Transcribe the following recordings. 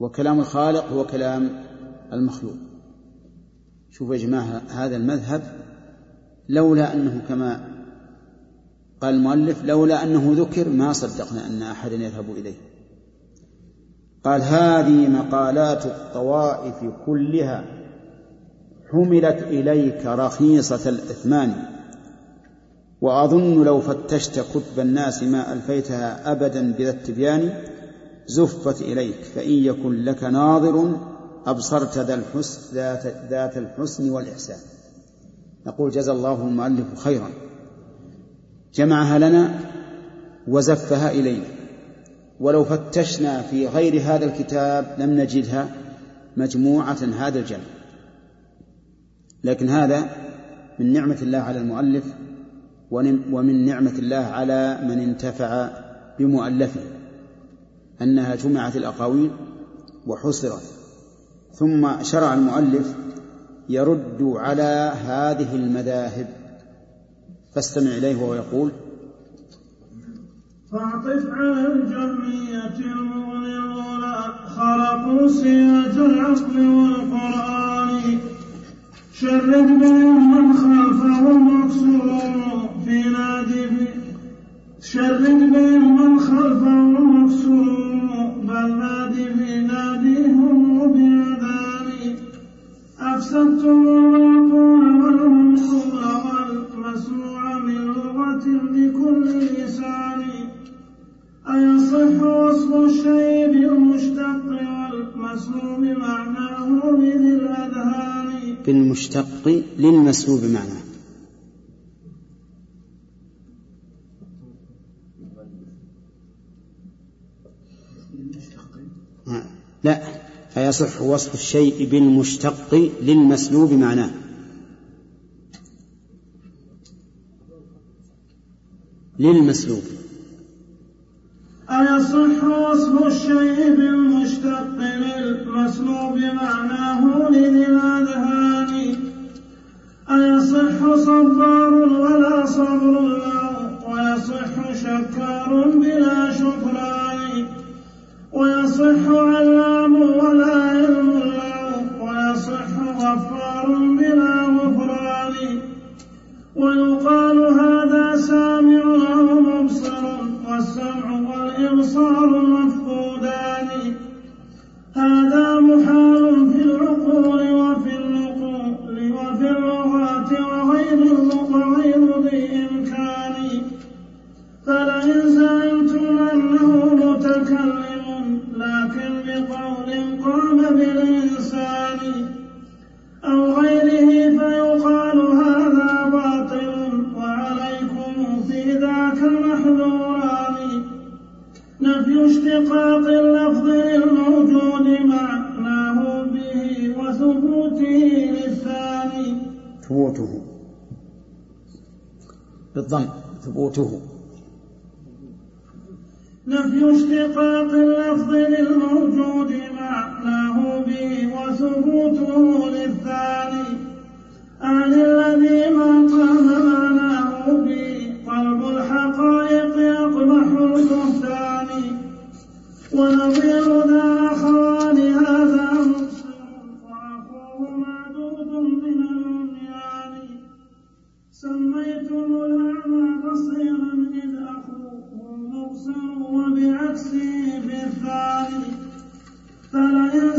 وكلام الخالق هو كلام المخلوق. شوفوا يا جماعة هذا المذهب لولا أنه كما قال المؤلف لولا أنه ذكر ما صدقنا أن أحدا يذهب إليه. قال هذه مقالات الطوائف كلها حملت إليك رخيصة الإثمان. وأظن لو فتشت كتب الناس ما ألفيتها أبدا بذا التبيان زفت إليك فإن يكن لك ناظر أبصرت ذا الحسن ذات, الحسن والإحسان. نقول جزى الله المؤلف خيرا. جمعها لنا وزفها إلينا. ولو فتشنا في غير هذا الكتاب لم نجدها مجموعة هذا الجمع. لكن هذا من نعمة الله على المؤلف ومن نعمة الله على من انتفع بمؤلفه. أنها جمعت الأقاويل وحصرت. ثم شرع المؤلف يرد على هذه المذاهب. فاستمع إليه وهو يقول فاعطف على الجمعية المغنيون خلقوا سيرة العقل والقرآن. شرد بهم من خلفهم مكسور في نادي شرد بهم من خلفهم مكسور بل نادي في ناديهم بأذان أفسدتم العقول والمنصور والمسموع من لغة بكل لسان. أيصح وصف الشيء بالمشتق والمسلوب معناه لذي الأذهان. بالمشتق للمسلوب معناه لا أيصح وصف الشيء بالمشتق للمسلوب معناه. للمسلوب. أيصح وصف الشيء بالمشتق للمسلوب معناه لذي الأذهان أيصح صبار ولا صبر له ويصح شكار بلا شكران. ويصح علام ولا علم له ويصح غفار بلا غفران. ويقال هذا سامع أو مبصر والسمع والإبصار مفقودان. هذا محال في العقول وفي النقول وفي اللغات وغير وغير ذي إمكان. فلئن زعمتم أنه متكلم لكن بقول قام بالإنسان أو غيره فيقال هذا باطل وعليكم في ذاك محذوران. نفي اشتقاق اللفظ للموجود معناه به وثبوته للثاني. ثبوته. بالضم ثبوته. نفي اشتقاق اللفظ للموجود معناه به وثبوته للثاني. عن الذي ما قام معناه به طلب الحقائق يقبح البهتان. ونظير ذا أخوان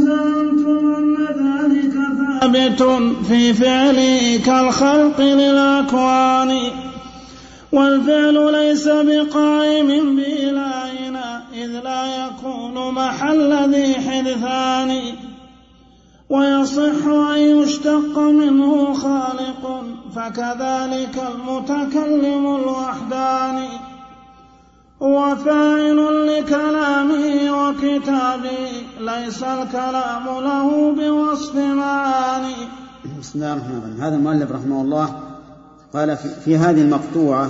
زعمتم أن ذلك ثابت في فعله كالخلق للأكوان. والفعل ليس بقائم بإلهنا إذ لا يكون محل ذي حدثان. ويصح أن يشتق منه خالق فكذلك المتكلم الوحداني هو فاعل لكلامه وكتابه ليس الكلام له بوصف معاني. بسم الله الرحمن الرحيم. هذا المؤلف رحمه الله قال في, في هذه المقطوعة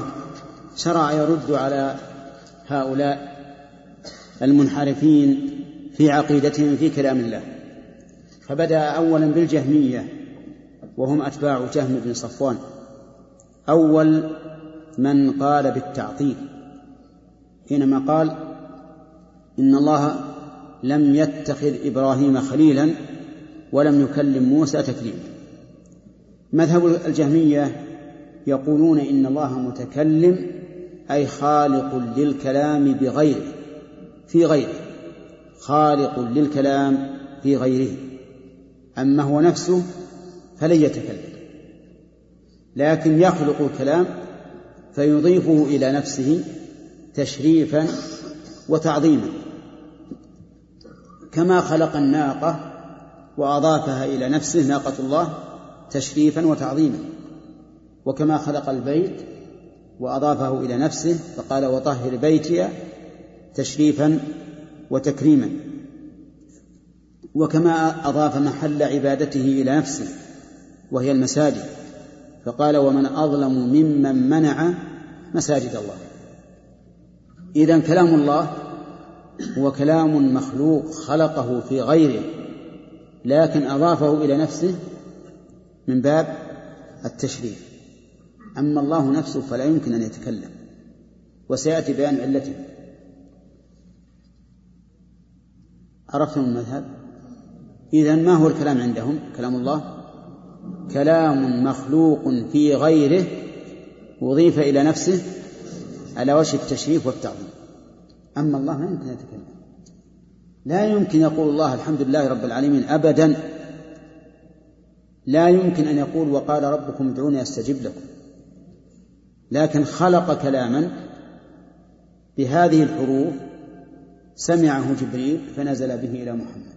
شرع يرد على هؤلاء المنحرفين في عقيدتهم في كلام الله. فبدأ أولا بالجهمية وهم أتباع جهم بن صفوان. أول من قال بالتعطيل. حينما قال إن الله لم يتخذ إبراهيم خليلا ولم يكلم موسى تكليما مذهب الجهمية يقولون إن الله متكلم أي خالق للكلام بغيره في غيره خالق للكلام في غيره. أما هو نفسه فلن يتكلم لكن يخلق الكلام فيضيفه إلى نفسه تشريفا وتعظيما كما خلق الناقة وأضافها إلى نفسه ناقة الله تشريفا وتعظيما وكما خلق البيت وأضافه إلى نفسه فقال وطهر بيتي تشريفا وتكريما وكما أضاف محل عبادته إلى نفسه وهي المساجد فقال ومن أظلم ممن منع مساجد الله. إذا كلام الله هو كلام مخلوق خلقه في غيره لكن أضافه إلى نفسه من باب التشريف أما الله نفسه فلا يمكن أن يتكلم وسيأتي بيان علته. عرفتم المذهب؟ إذا ما هو الكلام عندهم؟ كلام الله؟ كلام مخلوق في غيره أضيف إلى نفسه؟ على وجه التشريف والتعظيم. أما الله ما يمكن يتكلم. لا يمكن يقول الله الحمد لله رب العالمين أبدا. لا يمكن أن يقول وقال ربكم ادعوني أستجب لكم. لكن خلق كلاما بهذه الحروف سمعه جبريل فنزل به إلى محمد.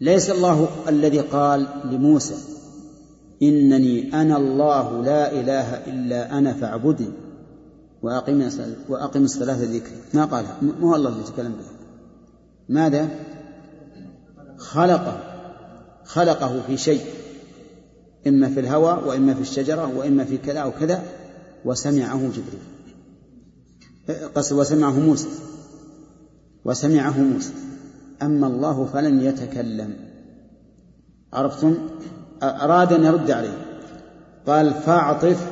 ليس الله الذي قال لموسى إنني أنا الله لا إله إلا أنا فاعبدني. وأقم وأقم الصلاة ذكري ما قالها؟ مو الله اللي تكلم به ماذا؟ خلقه. خلقه في شيء. إما في الهواء وإما في الشجرة وإما في كذا أو كذا وسمعه جبريل. قصد وسمعه موسى. وسمعه موسى. أما الله فلن يتكلم. عرفتم؟ أراد أن يرد عليه. قال فاعطف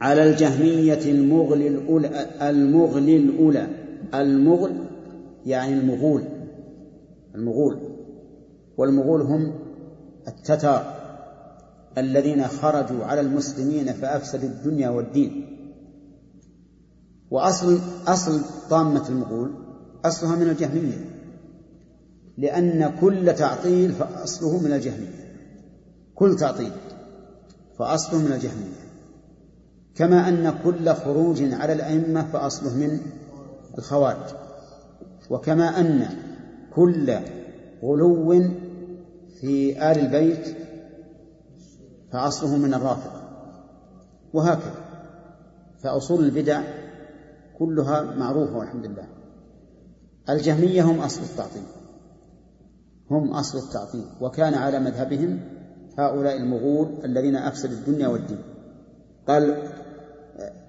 على الجهمية المغل الأولى المغل الأولى. المغل يعني المغول المغول. والمغول هم التتار الذين خرجوا على المسلمين فأفسدوا الدنيا والدين. وأصل أصل طامة المغول أصلها من الجهمية لأن كل تعطيل فأصله من الجهمية. كل تعطيل فأصله من الجهمية. كما أن كل خروج على الأئمة فأصله من الخوارج. وكما أن كل غلو في آل البيت فأصله من الرافضة. وهكذا فأصول البدع كلها معروفة والحمد لله. الجهمية هم أصل التعطيل هم أصل التعطيل. وكان على مذهبهم هؤلاء المغول الذين أفسدوا الدنيا والدين. قال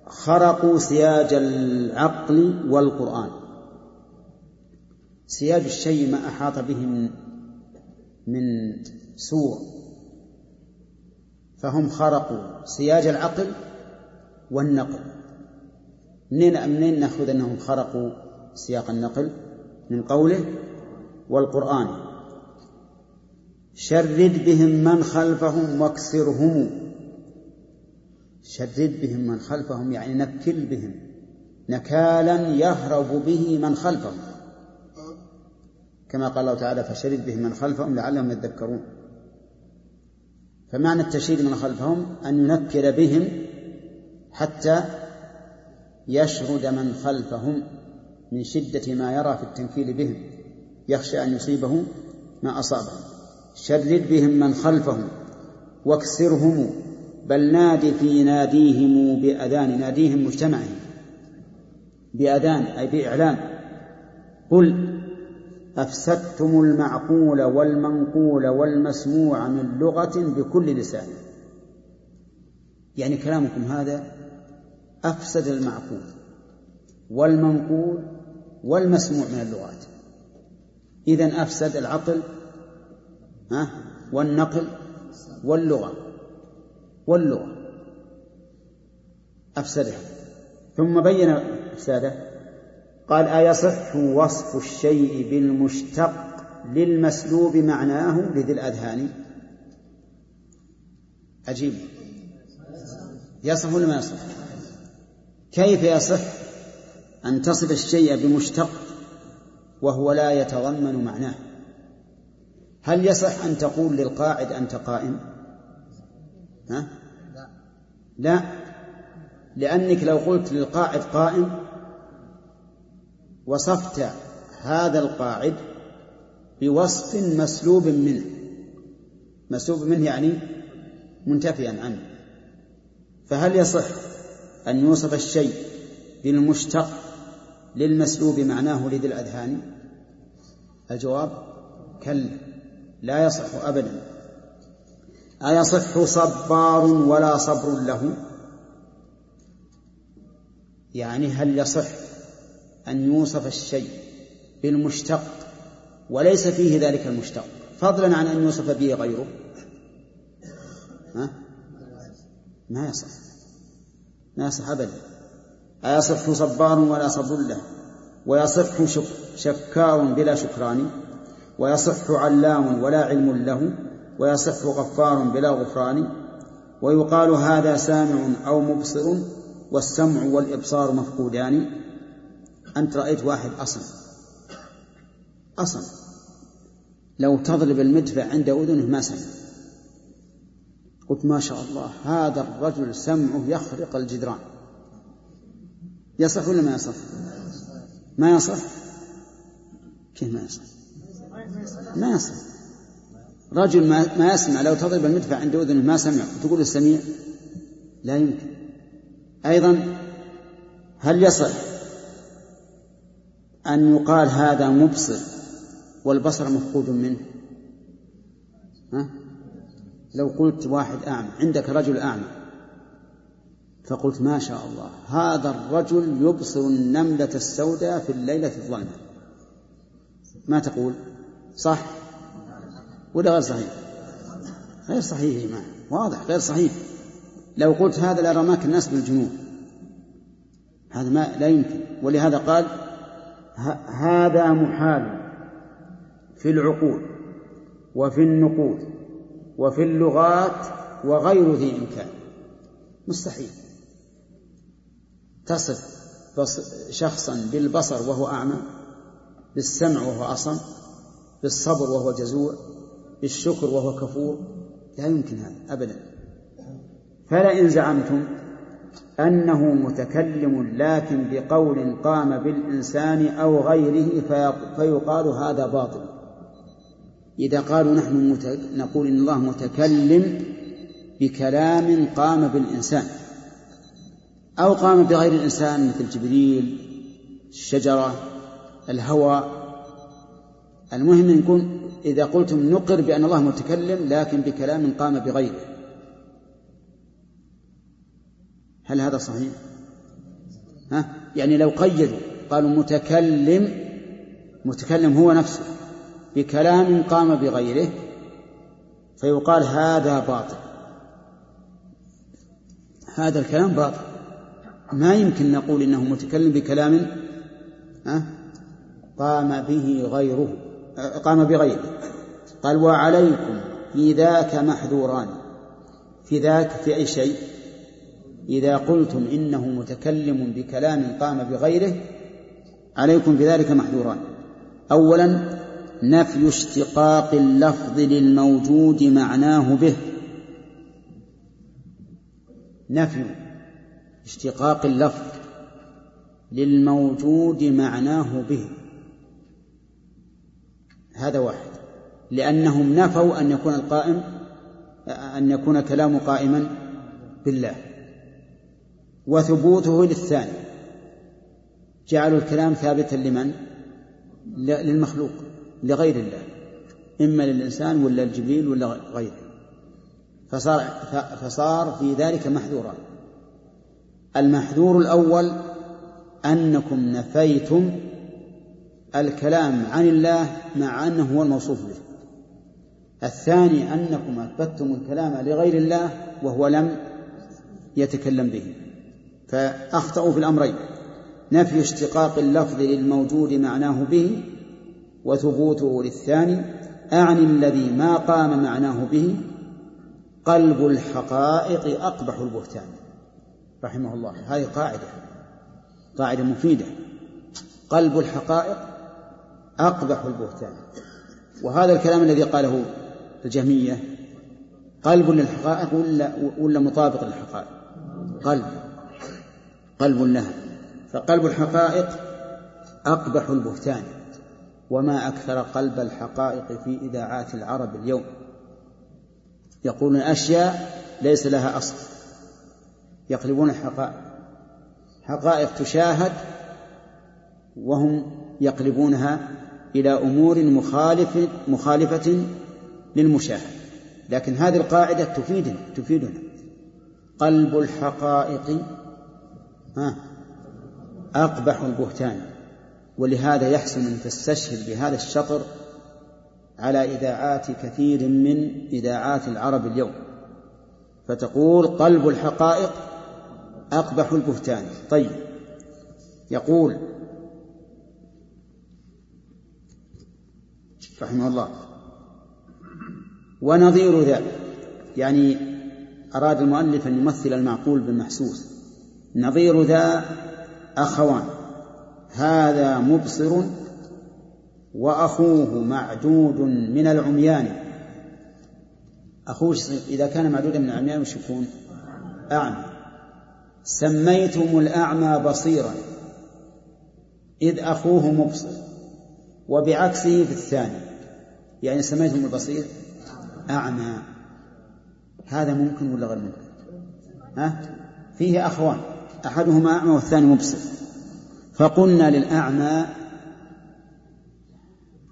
خرقوا سياج العقل والقرآن. سياج الشيء ما أحاط به من من سوء. فهم خرقوا سياج العقل والنقل. منين منين نأخذ أنهم خرقوا سياق النقل؟ من قوله والقرآن. شرد بهم من خلفهم واكسرهم. شرد بهم من خلفهم يعني نكل بهم. نكالا يهرب به من خلفهم. كما قال الله تعالى فشرد بهم من خلفهم لعلهم يذكرون. فمعنى التشريد من خلفهم أن ينكر بهم حتى يشرد من خلفهم من شدة ما يرى في التنكيل بهم. يخشى أن يصيبه ما أصابهم شرد بهم من خلفهم واكسرهم بل ناد في ناديهم بأذان ناديهم مجتمعهم بأذان أي بإعلام قل أفسدتم المعقول والمنقول والمسموع من لغة بكل لسان. يعني كلامكم هذا أفسد المعقول والمنقول والمسموع من اللغات. إذا أفسد العقل والنقل واللغة. واللغة. أفسدها. ثم بين إفساده. قال أيصح وصف الشيء بالمشتق للمسلوب معناه لذي الأذهان؟ عجيب. يصح ولا ما يصح؟ كيف يصح أن تصف الشيء بمشتق وهو لا يتضمن معناه؟ هل يصح أن تقول للقاعد أنت قائم؟ ها؟ لا. لأنك لو قلت للقاعد قائم وصفت هذا القاعد بوصف مسلوب منه. مسلوب منه يعني منتفيا عنه. فهل يصح أن يوصف الشيء بالمشتق للمسلوب معناه لذي الأذهان؟ الجواب كلا. لا يصح أبدا. أيصح صبار ولا صبر له؟ يعني هل يصح أن يوصف الشيء بالمشتق وليس فيه ذلك المشتق؟ فضلا عن أن يوصف به غيره. ها؟ ما يصح. ما يصح أبدا. أيصح صبار ولا صبر له؟ ويصح شكار بلا شكران؟ ويصح علام ولا علم له ويصح غفار بلا غفران ويقال هذا سامع أو مبصر والسمع والإبصار مفقودان. أنت رأيت واحد أصم. أصم. لو تضرب المدفع عند أذنه ما سمع. قلت ما شاء الله هذا الرجل سمعه يخرق الجدران. يصح ولا ما يصح؟ ما يصح؟ كيف ما يصح؟ ما يصح. رجل ما, ما يسمع لو تضرب المدفع عند أذنه ما سمع تقول السميع لا يمكن. أيضا هل يصح أن يقال هذا مبصر والبصر مفقود منه؟ ها؟ لو قلت واحد أعمى عندك رجل أعمى فقلت ما شاء الله هذا الرجل يبصر النملة السوداء في الليلة الظلمة ما تقول؟ صح؟ ولا غير صحيح؟ غير صحيح يا جماعة واضح غير صحيح. لو قلت هذا لرماك الناس بالجنون هذا ما لا يمكن. ولهذا قال هذا محال في العقول وفي النقود وفي اللغات وغير ذي إمكان. مستحيل. تصف شخصا بالبصر وهو أعمى بالسمع وهو أصم بالصبر وهو جزوع بالشكر وهو كفور لا يمكن هذا أبدا. فلئن زعمتم أنه متكلم لكن بقول قام بالإنسان أو غيره فيقال هذا باطل. إذا قالوا نحن مت... نقول إن الله متكلم بكلام قام بالإنسان أو قام بغير الإنسان مثل جبريل الشجرة الهوى المهم نكون إذا قلتم نقر بأن الله متكلم لكن بكلام قام بغيره. هل هذا صحيح؟ ها؟ يعني لو قيدوا قالوا متكلم متكلم هو نفسه بكلام قام بغيره فيقال هذا باطل. هذا الكلام باطل. ما يمكن نقول إنه متكلم بكلام قام به غيره. قام بغيره. قال وعليكم في ذاك محذوران. في ذاك في أي شيء؟ إذا قلتم إنه متكلم بكلام قام بغيره عليكم بذلك محذوران. أولا نفي اشتقاق اللفظ للموجود معناه به. نفي اشتقاق اللفظ للموجود معناه به. هذا واحد. لأنهم نفوا أن يكون القائم أن يكون كلام قائما بالله. وثبوته للثاني. جعلوا الكلام ثابتا لمن؟ للمخلوق لغير الله. إما للإنسان ولا الجبريل ولا غيره. فصار فصار في ذلك محذوران المحذور الأول أنكم نفيتم الكلام عن الله مع أنه هو الموصوف به. الثاني أنكم أثبتتم الكلام لغير الله وهو لم يتكلم به. فأخطأوا في الأمرين. نفي اشتقاق اللفظ للموجود معناه به وثبوته للثاني أعني الذي ما قام معناه به قلب الحقائق أقبح البهتان. رحمه الله. هذه قاعدة. قاعدة مفيدة. قلب الحقائق أقبح البهتان. وهذا الكلام الذي قاله الجهمية قلب للحقائق ولا ولا مطابق للحقائق؟ قلب قلب لها. فقلب الحقائق أقبح البهتان. وما أكثر قلب الحقائق في إذاعات العرب اليوم. يقولون أشياء ليس لها أصل. يقلبون الحقائق. حقائق تشاهد وهم يقلبونها إلى أمور مخالف مخالفة للمشاهد. لكن هذه القاعدة تفيدنا تفيدنا. قلب الحقائق ها أقبح البهتان. ولهذا يحسن أن تستشهد بهذا الشطر على إذاعات كثير من إذاعات العرب اليوم. فتقول قلب الحقائق أقبح البهتان. طيب يقول رحمه الله. ونظير ذا يعني أراد المؤلف أن يمثل المعقول بالمحسوس. نظير ذا أخوان هذا مبصر وأخوه معدود من العميان. أخوه إذا كان معدودا من العميان وش يكون؟ أعمى. سميتم الأعمى بصيرا إذ أخوه مبصر. وبعكسه في الثاني. يعني سميتم البصير؟ أعمى. هذا ممكن ولا غير ممكن؟ ها؟ فيه أخوان. أحدهما أعمى والثاني مبصر. فقلنا للأعمى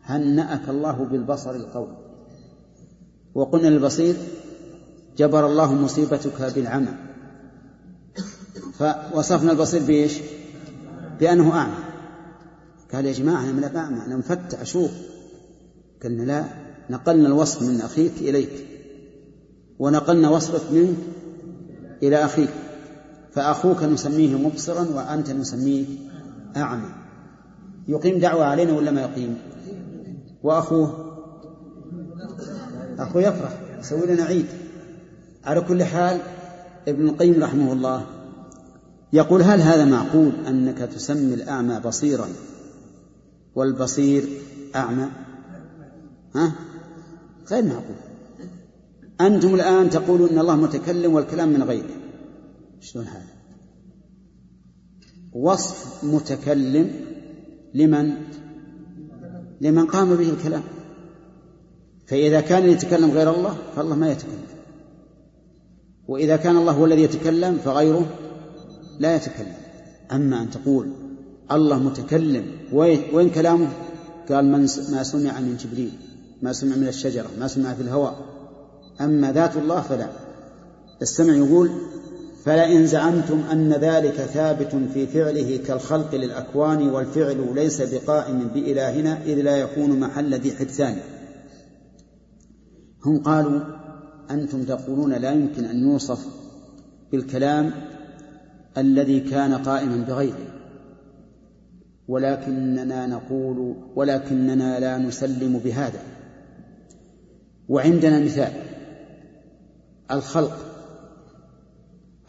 هنأك الله بالبصر القوي؟ وقلنا للبصير جبر الله مصيبتك بالعمى. فوصفنا البصير بإيش؟ بأنه أعمى. قال يا جماعة أنا من الأعمى أنا مفتح أشوف. قلنا لا نقلنا الوصف من أخيك إليك. ونقلنا وصفك منك إلى أخيك. فأخوك نسميه مبصرا وأنت نسميه أعمى. يقيم دعوة علينا ولا ما يقيم؟ وأخوه؟ أخوه يفرح يسوي لنا عيد. على كل حال ابن القيم رحمه الله يقول هل هذا معقول أنك تسمي الأعمى بصيرا؟ والبصير أعمى. ها؟ غير معقول. أنتم الآن تقولون أن الله متكلم والكلام من غيره. شلون هذا؟ وصف متكلم لمن؟ لمن قام به الكلام. فإذا كان يتكلم غير الله فالله ما يتكلم. وإذا كان الله هو الذي يتكلم فغيره لا يتكلم. أما أن تقول الله متكلم. وين كلامه؟ قال من ما سمع من جبريل ما سمع من الشجرة ما سمع في الهواء. أما ذات الله فلا. السمع يقول فلئن زعمتم أن ذلك ثابت في فعله كالخلق للأكوان والفعل ليس بقائم بإلهنا إذ لا يكون محل ذي حدثان هم قالوا أنتم تقولون لا يمكن أن يوصف بالكلام الذي كان قائما بغيره. ولكننا نقول ولكننا لا نسلم بهذا. وعندنا مثال الخلق.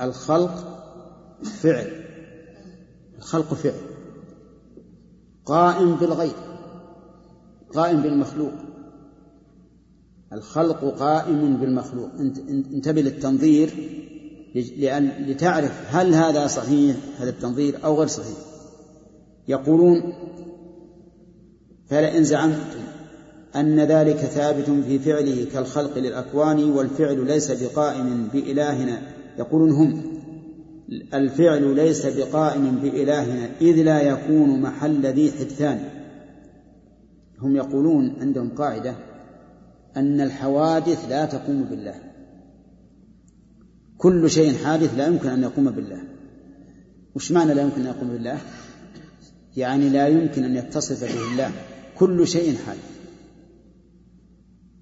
الخلق فعل. الخلق فعل. قائم بالغير قائم بالمخلوق. الخلق قائم بالمخلوق. انتبه للتنظير لأن لتعرف هل هذا صحيح هذا التنظير أو غير صحيح. يقولون فلئن زعمتم أن ذلك ثابت في فعله كالخلق للأكوان والفعل ليس بقائم بإلهنا يقولون هم الفعل ليس بقائم بإلهنا إذ لا يكون محل ذي حدثان. هم يقولون عندهم قاعدة أن الحوادث لا تقوم بالله. كل شيء حادث لا يمكن أن يقوم بالله. وش معنى لا يمكن أن يقوم بالله؟ يعني لا يمكن أن يتصف به الله. كل شيء حادث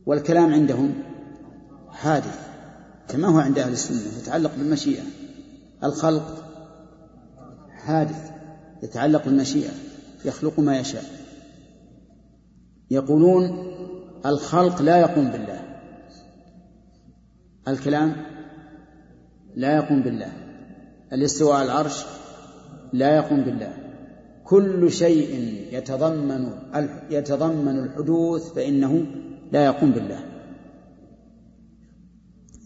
والكلام عندهم حادث كما هو عند أهل السنة يتعلق بالمشيئة. الخلق حادث يتعلق بالمشيئة يخلق ما يشاء. يقولون الخلق لا يقوم بالله. الكلام لا يقوم بالله. الاستواء على العرش لا يقوم بالله. كل شيء يتضمن يتضمن الحدوث فإنه لا يقوم بالله.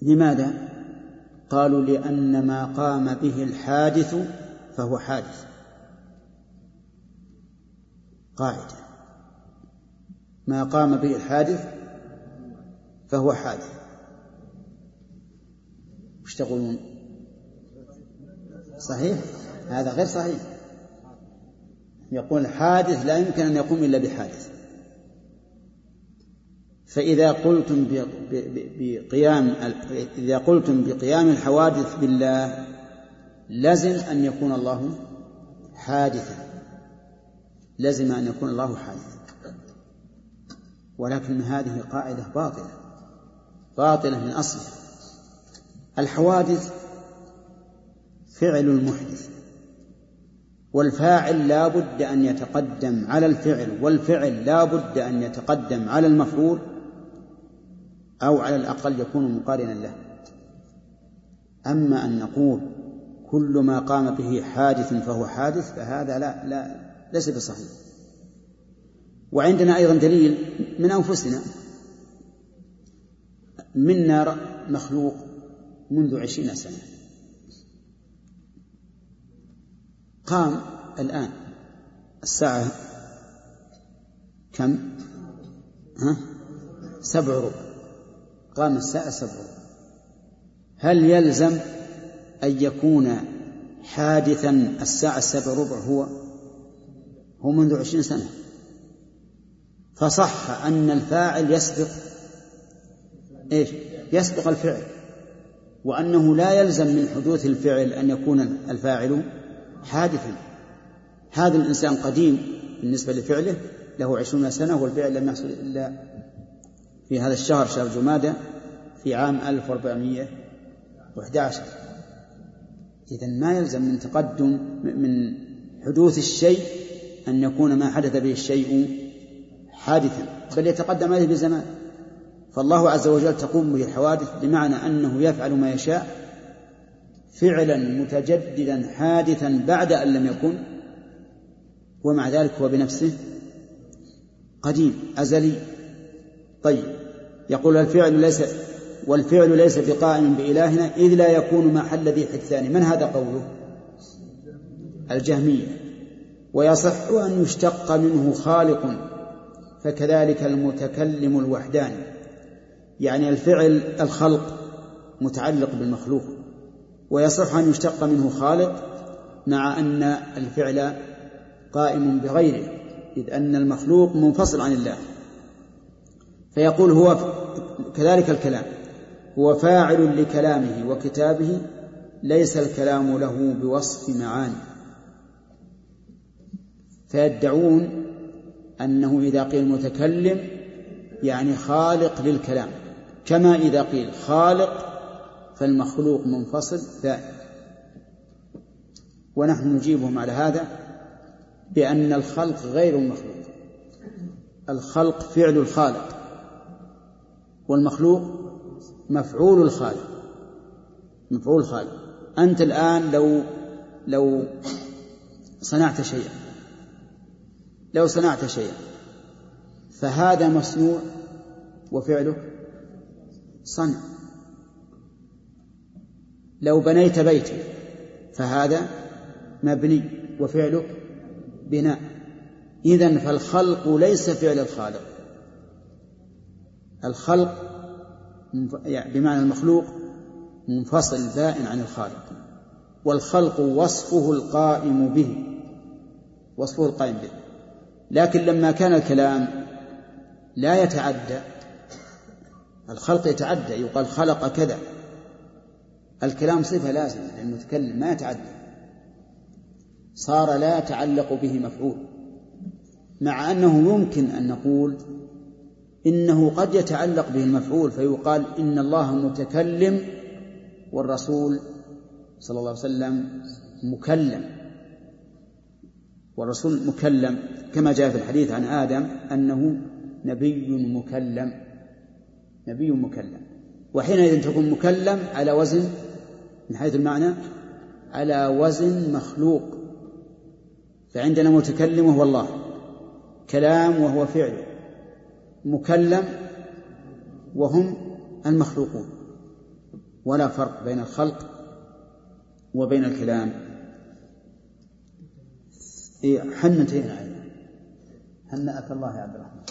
لماذا؟ قالوا لأن ما قام به الحادث فهو حادث. قاعدة. ما قام به الحادث فهو حادث. وش تقولون؟ صحيح؟ هذا غير صحيح. يقول الحادث لا يمكن أن يقوم إلا بحادث. فإذا قلتم بقيام إذا قلتم بقيام الحوادث بالله لزم أن يكون الله حادثا. لزم أن يكون الله حادثا. ولكن هذه قاعدة باطلة. باطلة من أصلها الحوادث فعل المحدث. والفاعل لا بد أن يتقدم على الفعل والفعل لا بد أن يتقدم على المفعول أو على الأقل يكون مقارنا له. أما أن نقول كل ما قام به حادث فهو حادث فهذا لا لا ليس بصحيح. وعندنا أيضا دليل من أنفسنا. منا مخلوق منذ عشرين سنة. قام الآن. الساعة كم؟ ها؟ سبع ربع. قام الساعة سبع هل يلزم أن يكون حادثا الساعة السبع ربع هو؟ هو منذ عشرين سنة. فصح أن الفاعل يسبق. إيش؟ يسبق الفعل. وأنه لا يلزم من حدوث الفعل أن يكون الفاعل حادثا. هذا الإنسان قديم بالنسبة لفعله له عشرون سنة والفعل لم يحصل إلا في هذا الشهر شهر جمادة في عام 1411 إذا ما يلزم من تقدم من حدوث الشيء أن يكون ما حدث به الشيء حادثا. بل يتقدم عليه بزمان فالله عز وجل تقوم به الحوادث بمعنى أنه يفعل ما يشاء فعلا متجددا حادثا بعد أن لم يكن ومع ذلك هو بنفسه قديم أزلي. طيب يقول الفعل ليس والفعل ليس بقائم بإلهنا إذ لا يكون محل ذي حدثان. من هذا قوله؟ الجهمية. ويصح أن يشتق منه خالق فكذلك المتكلم الوحداني يعني الفعل الخلق متعلق بالمخلوق. ويصح أن يشتق منه خالق مع أن الفعل قائم بغيره إذ أن المخلوق منفصل عن الله. فيقول هو كذلك الكلام هو فاعل لكلامه وكتابه ليس الكلام له بوصف معاني. فيدعون أنه إذا قيل متكلم يعني خالق للكلام كما إذا قيل خالق فالمخلوق منفصل ثائر ونحن نجيبهم على هذا بأن الخلق غير المخلوق. الخلق فعل الخالق والمخلوق مفعول الخالق. مفعول الخالق. أنت الآن لو لو صنعت شيئا لو صنعت شيئا فهذا مصنوع وفعله صنع. لو بنيت بيتا فهذا مبني وفعله بناء. إذن فالخلق ليس فعل الخالق. الخلق يعني بمعنى المخلوق منفصل بائن عن الخالق. والخلق وصفه القائم به وصفه القائم به. لكن لما كان الكلام لا يتعدى الخلق يتعدى يقال خلق كذا. الكلام صفة لازمة للمتكلم ما يتعدى صار لا يتعلق به مفعول. مع أنه يمكن أن نقول إنه قد يتعلق به المفعول فيقال إن الله متكلم والرسول صلى الله عليه وسلم مكلم. والرسول مكلم كما جاء في الحديث عن آدم أنه نبي مكلم. نبي مكلم. وحينئذ تكون مكلم على وزن من حيث المعنى على وزن مخلوق. فعندنا متكلم وهو الله كلام وهو فعل مكلم وهم المخلوقون. ولا فرق بين الخلق وبين الكلام. إيه حنتين هنأك الله يا عبد الرحمن.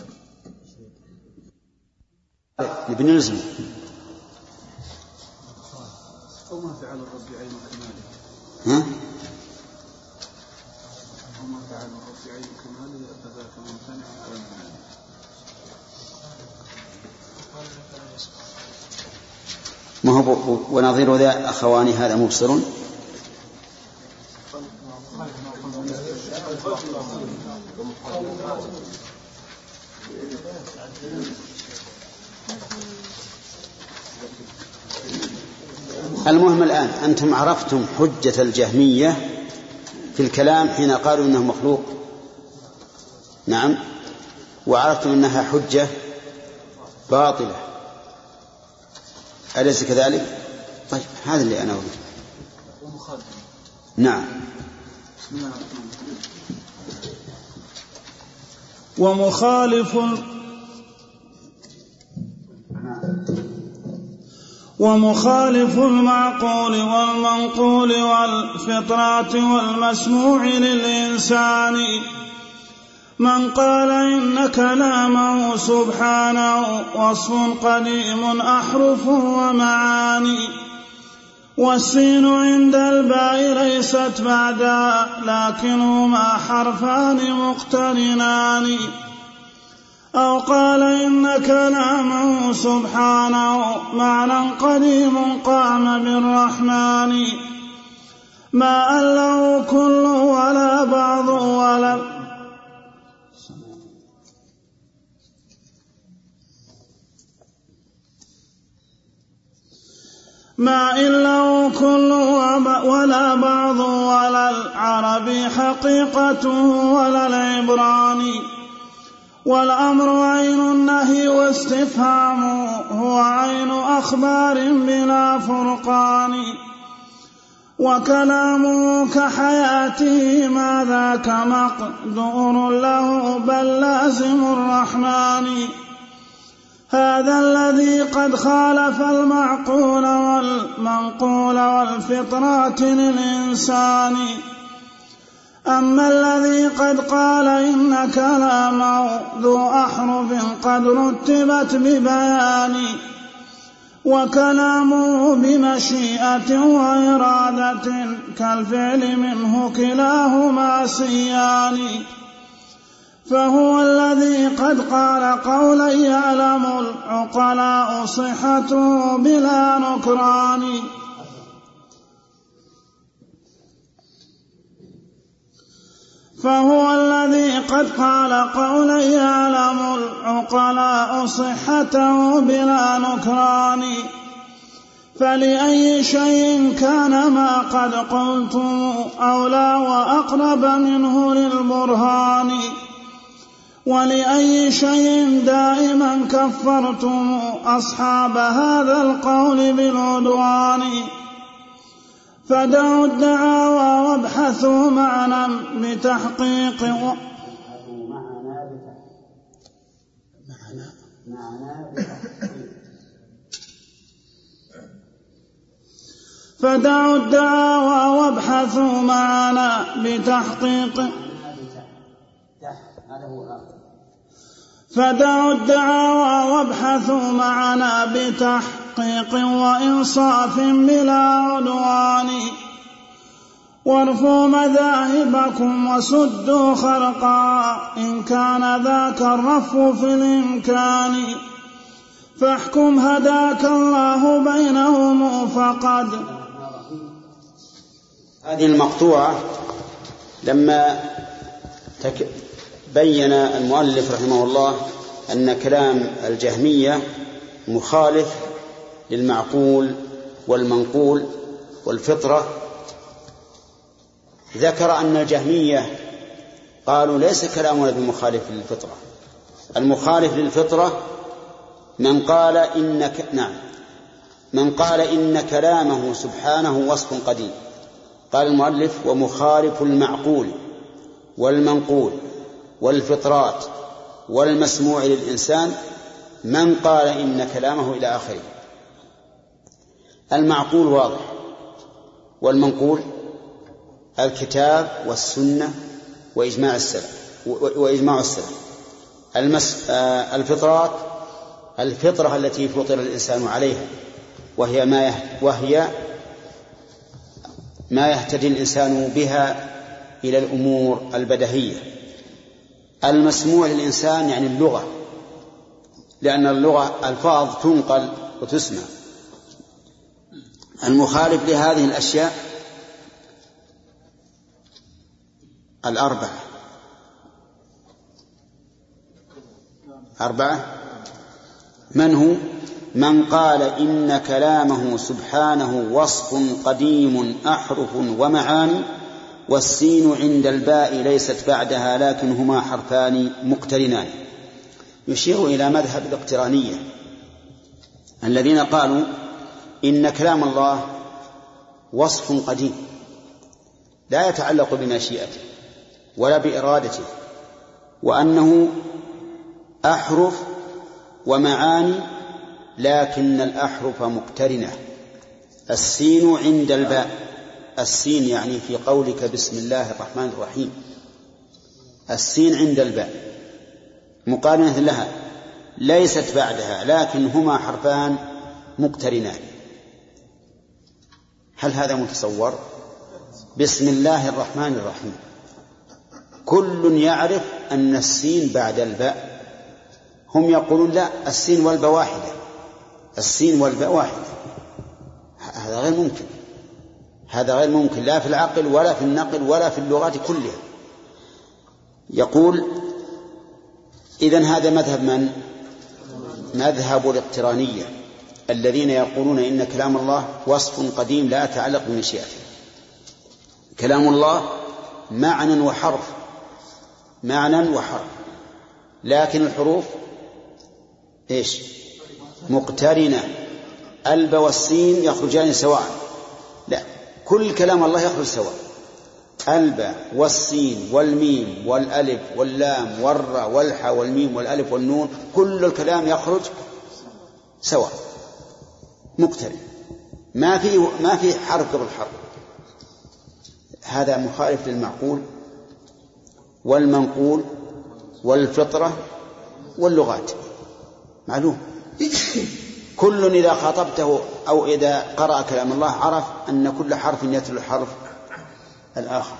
ابن نزم وما فعل الرب عين كماله ها؟ وما فعل الرب عين كماله فذاك ممتنع على المنال ما هو ونظير ذا أخوان هذا مبصر؟ المهم الآن أنتم عرفتم حجة الجهمية في الكلام حين قالوا إنه مخلوق؟ نعم. وعرفتم أنها حجة باطلة. أليس كذلك؟ طيب هذا اللي أنا أريد نعم. ومخالف ومخالف المعقول والمنقول والفطرات والمسموع للإنسان. من قال إن كلامه سبحانه وصف قديم أحرف ومعاني. والسين عند الباء ليست بعدا لكنهما حرفان مقترنان. أو قال إن كلامه سبحانه معنى قديم قام بالرحمن. ما له كل ولا بعض ولا ما إن له كل ولا بعض ولا العربي حقيقته ولا العبراني. والأمر عين النهي واستفهام هو عين أخبار بلا فرقان. وكلامه كحياته ما ذاك مقدور له بل لازم الرحمن. هذا الذي قد خالف المعقول والمنقول والفطرات للإنسان. أما الذي قد قال إن كلامه ذو أحرف قد رتبت ببيان وكلامه بمشيئة وإرادة كالفعل منه كلاهما سيان فهو الذي قد قال قولا يعلم العقلاء صحته بلا نكران فهو الذي قد قال قولا يعلم العقلاء صحته بلا نكران. فلأي شيء كان ما قد قلتم أولى وأقرب منه للبرهان. ولأي شيء دائما كفرتم أصحاب هذا القول بالعدوان. فدعوا الدعاوى وابحثوا معنا بتحقيق و... فدعوا الدعاوى وابحثوا معنا بتحقيق فدعوا الدعاوى وابحثوا معنا بتحقيق وإنصاف بلا عدوان. وارفوا مذاهبكم وسدوا خرقا. إن كان ذاك الرف في الإمكان. فاحكم هداك الله بينهم فقد. هذه المقطوعة لما تك بين المؤلف رحمه الله أن كلام الجهمية مخالف للمعقول والمنقول والفطرة. ذكر أن الجهمية قالوا ليس كلامنا بمخالف للفطرة. المخالف للفطرة من قال إن. نعم. من قال إن كلامه سبحانه وصف قديم. قال المؤلف ومخالف المعقول والمنقول والفطرات والمسموع للإنسان من قال إن كلامه إلى آخره. المعقول واضح. والمنقول الكتاب والسنة وإجماع السلف وإجماع السلف. المس... آه، الفطرات الفطرة التي فطر الإنسان عليها وهي ما وهي ما يهتدي الإنسان بها إلى الأمور البدهية. المسموع للإنسان يعني اللغة لأن اللغة ألفاظ تنقل وتسمع. المخالف لهذه الأشياء الأربعة. أربعة. من هو؟ من قال إن كلامه سبحانه وصف قديم أحرف ومعاني والسين عند الباء ليست بعدها لكن هما حرفان مقترنان. يشير إلى مذهب الاقترانية. الذين قالوا إن كلام الله وصف قديم لا يتعلق بمشيئته ولا بإرادته وأنه أحرف ومعاني لكن الأحرف مقترنة. السين عند الباء. السين يعني في قولك بسم الله الرحمن الرحيم. السين عند الباء. مقارنة لها. ليست بعدها لكن هما حرفان مقترنان. هل هذا متصور؟ بسم الله الرحمن الرحيم. كل يعرف أن السين بعد الباء. هم يقولون لا السين والباء واحدة. السين والباء واحدة. هذا غير ممكن. هذا غير ممكن لا في العقل ولا في النقل ولا في اللغات كلها. يقول إذن هذا مذهب من؟ مذهب الاقترانية. الذين يقولون إن كلام الله وصف قديم لا يتعلق بمشيئته. كلام الله معنى وحرف معنى وحرف. لكن الحروف إيش؟ مقترنة. ألب والسين يخرجان سواء. لا كل كلام الله يخرج سواء. ألب والسين والميم والألف واللام والراء والحاء والميم والألف والنون كل الكلام يخرج سواء. مقترن. ما في ما في حرف قبل حرف. هذا مخالف للمعقول والمنقول والفطرة واللغات. معلوم؟ كل إذا خاطبته أو إذا قرأ كلام الله عرف أن كل حرف يتلو الحرف الآخر.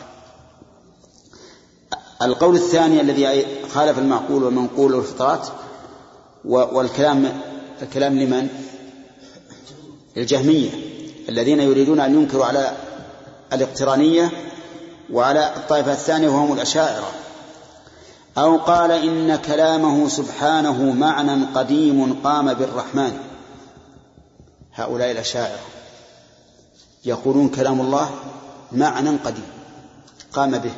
القول الثاني الذي خالف المعقول والمنقول والفطرات والكلام الكلام لمن؟ الجهمية الذين يريدون أن ينكروا على الاقترانية وعلى الطائفة الثانية وهم الأشاعرة. أو قال إن كلامه سبحانه معنى قديم قام بالرحمن. هؤلاء الأشاعرة يقولون كلام الله معنى قديم قام به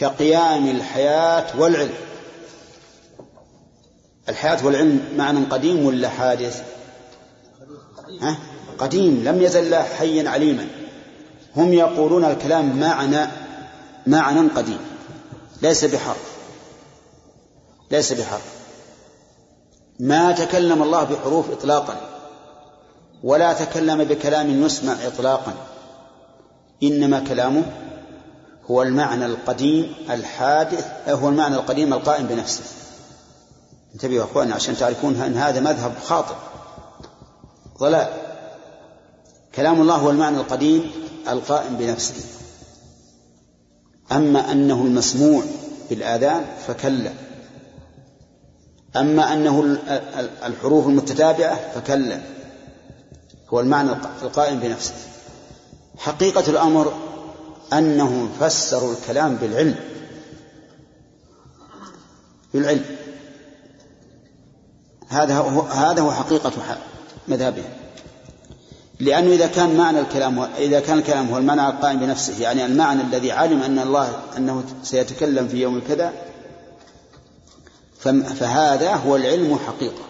كقيام الحياة والعلم. الحياة والعلم معنى قديم ولا حادث؟ ها؟ قديم لم يزل حيا عليما. هم يقولون الكلام معنى معنى قديم. ليس بحرف. ليس بحرف. ما تكلم الله بحروف إطلاقا ولا تكلم بكلام يسمع إطلاقا. إنما كلامه هو المعنى القديم الحادث هو المعنى القديم القائم بنفسه. انتبهوا إخواننا عشان تعرفون أن هذا مذهب خاطئ. ضلال. كلام الله هو المعنى القديم القائم بنفسه. أما أنه المسموع بالآذان فكلا. أما أنه الحروف المتتابعة فكلا. هو المعنى القائم بنفسه. حقيقة الأمر أنهم فسروا الكلام بالعلم. بالعلم. هذا هو هذا هو حقيقة مذهبهم لأنه إذا كان معنى الكلام إذا كان الكلام هو المعنى القائم بنفسه يعني المعنى الذي علم أن الله أنه سيتكلم في يوم كذا فهذا هو العلم حقيقة.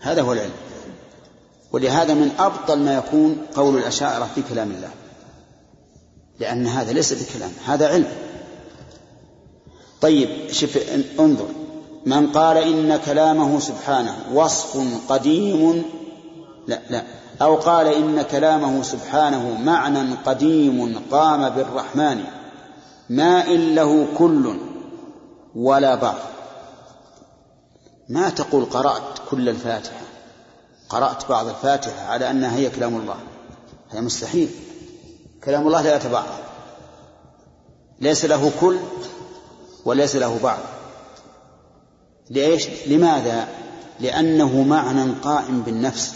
هذا هو العلم. ولهذا من أبطل ما يكون قول الأشاعرة في كلام الله. لأن هذا ليس بكلام هذا علم. طيب شوف انظر. من قال إن كلامه سبحانه وصف قديم لا لا. أو قال إن كلامه سبحانه معنى قديم قام بالرحمن ما إن له كل ولا بعض ما تقول قرأت كل الفاتحة؟ قرأت بعض الفاتحة على أنها هي كلام الله. هذا مستحيل. كلام الله لا يتبعض ليس له كل وليس له بعض ليش؟ لماذا؟ لأنه معنى قائم بالنفس.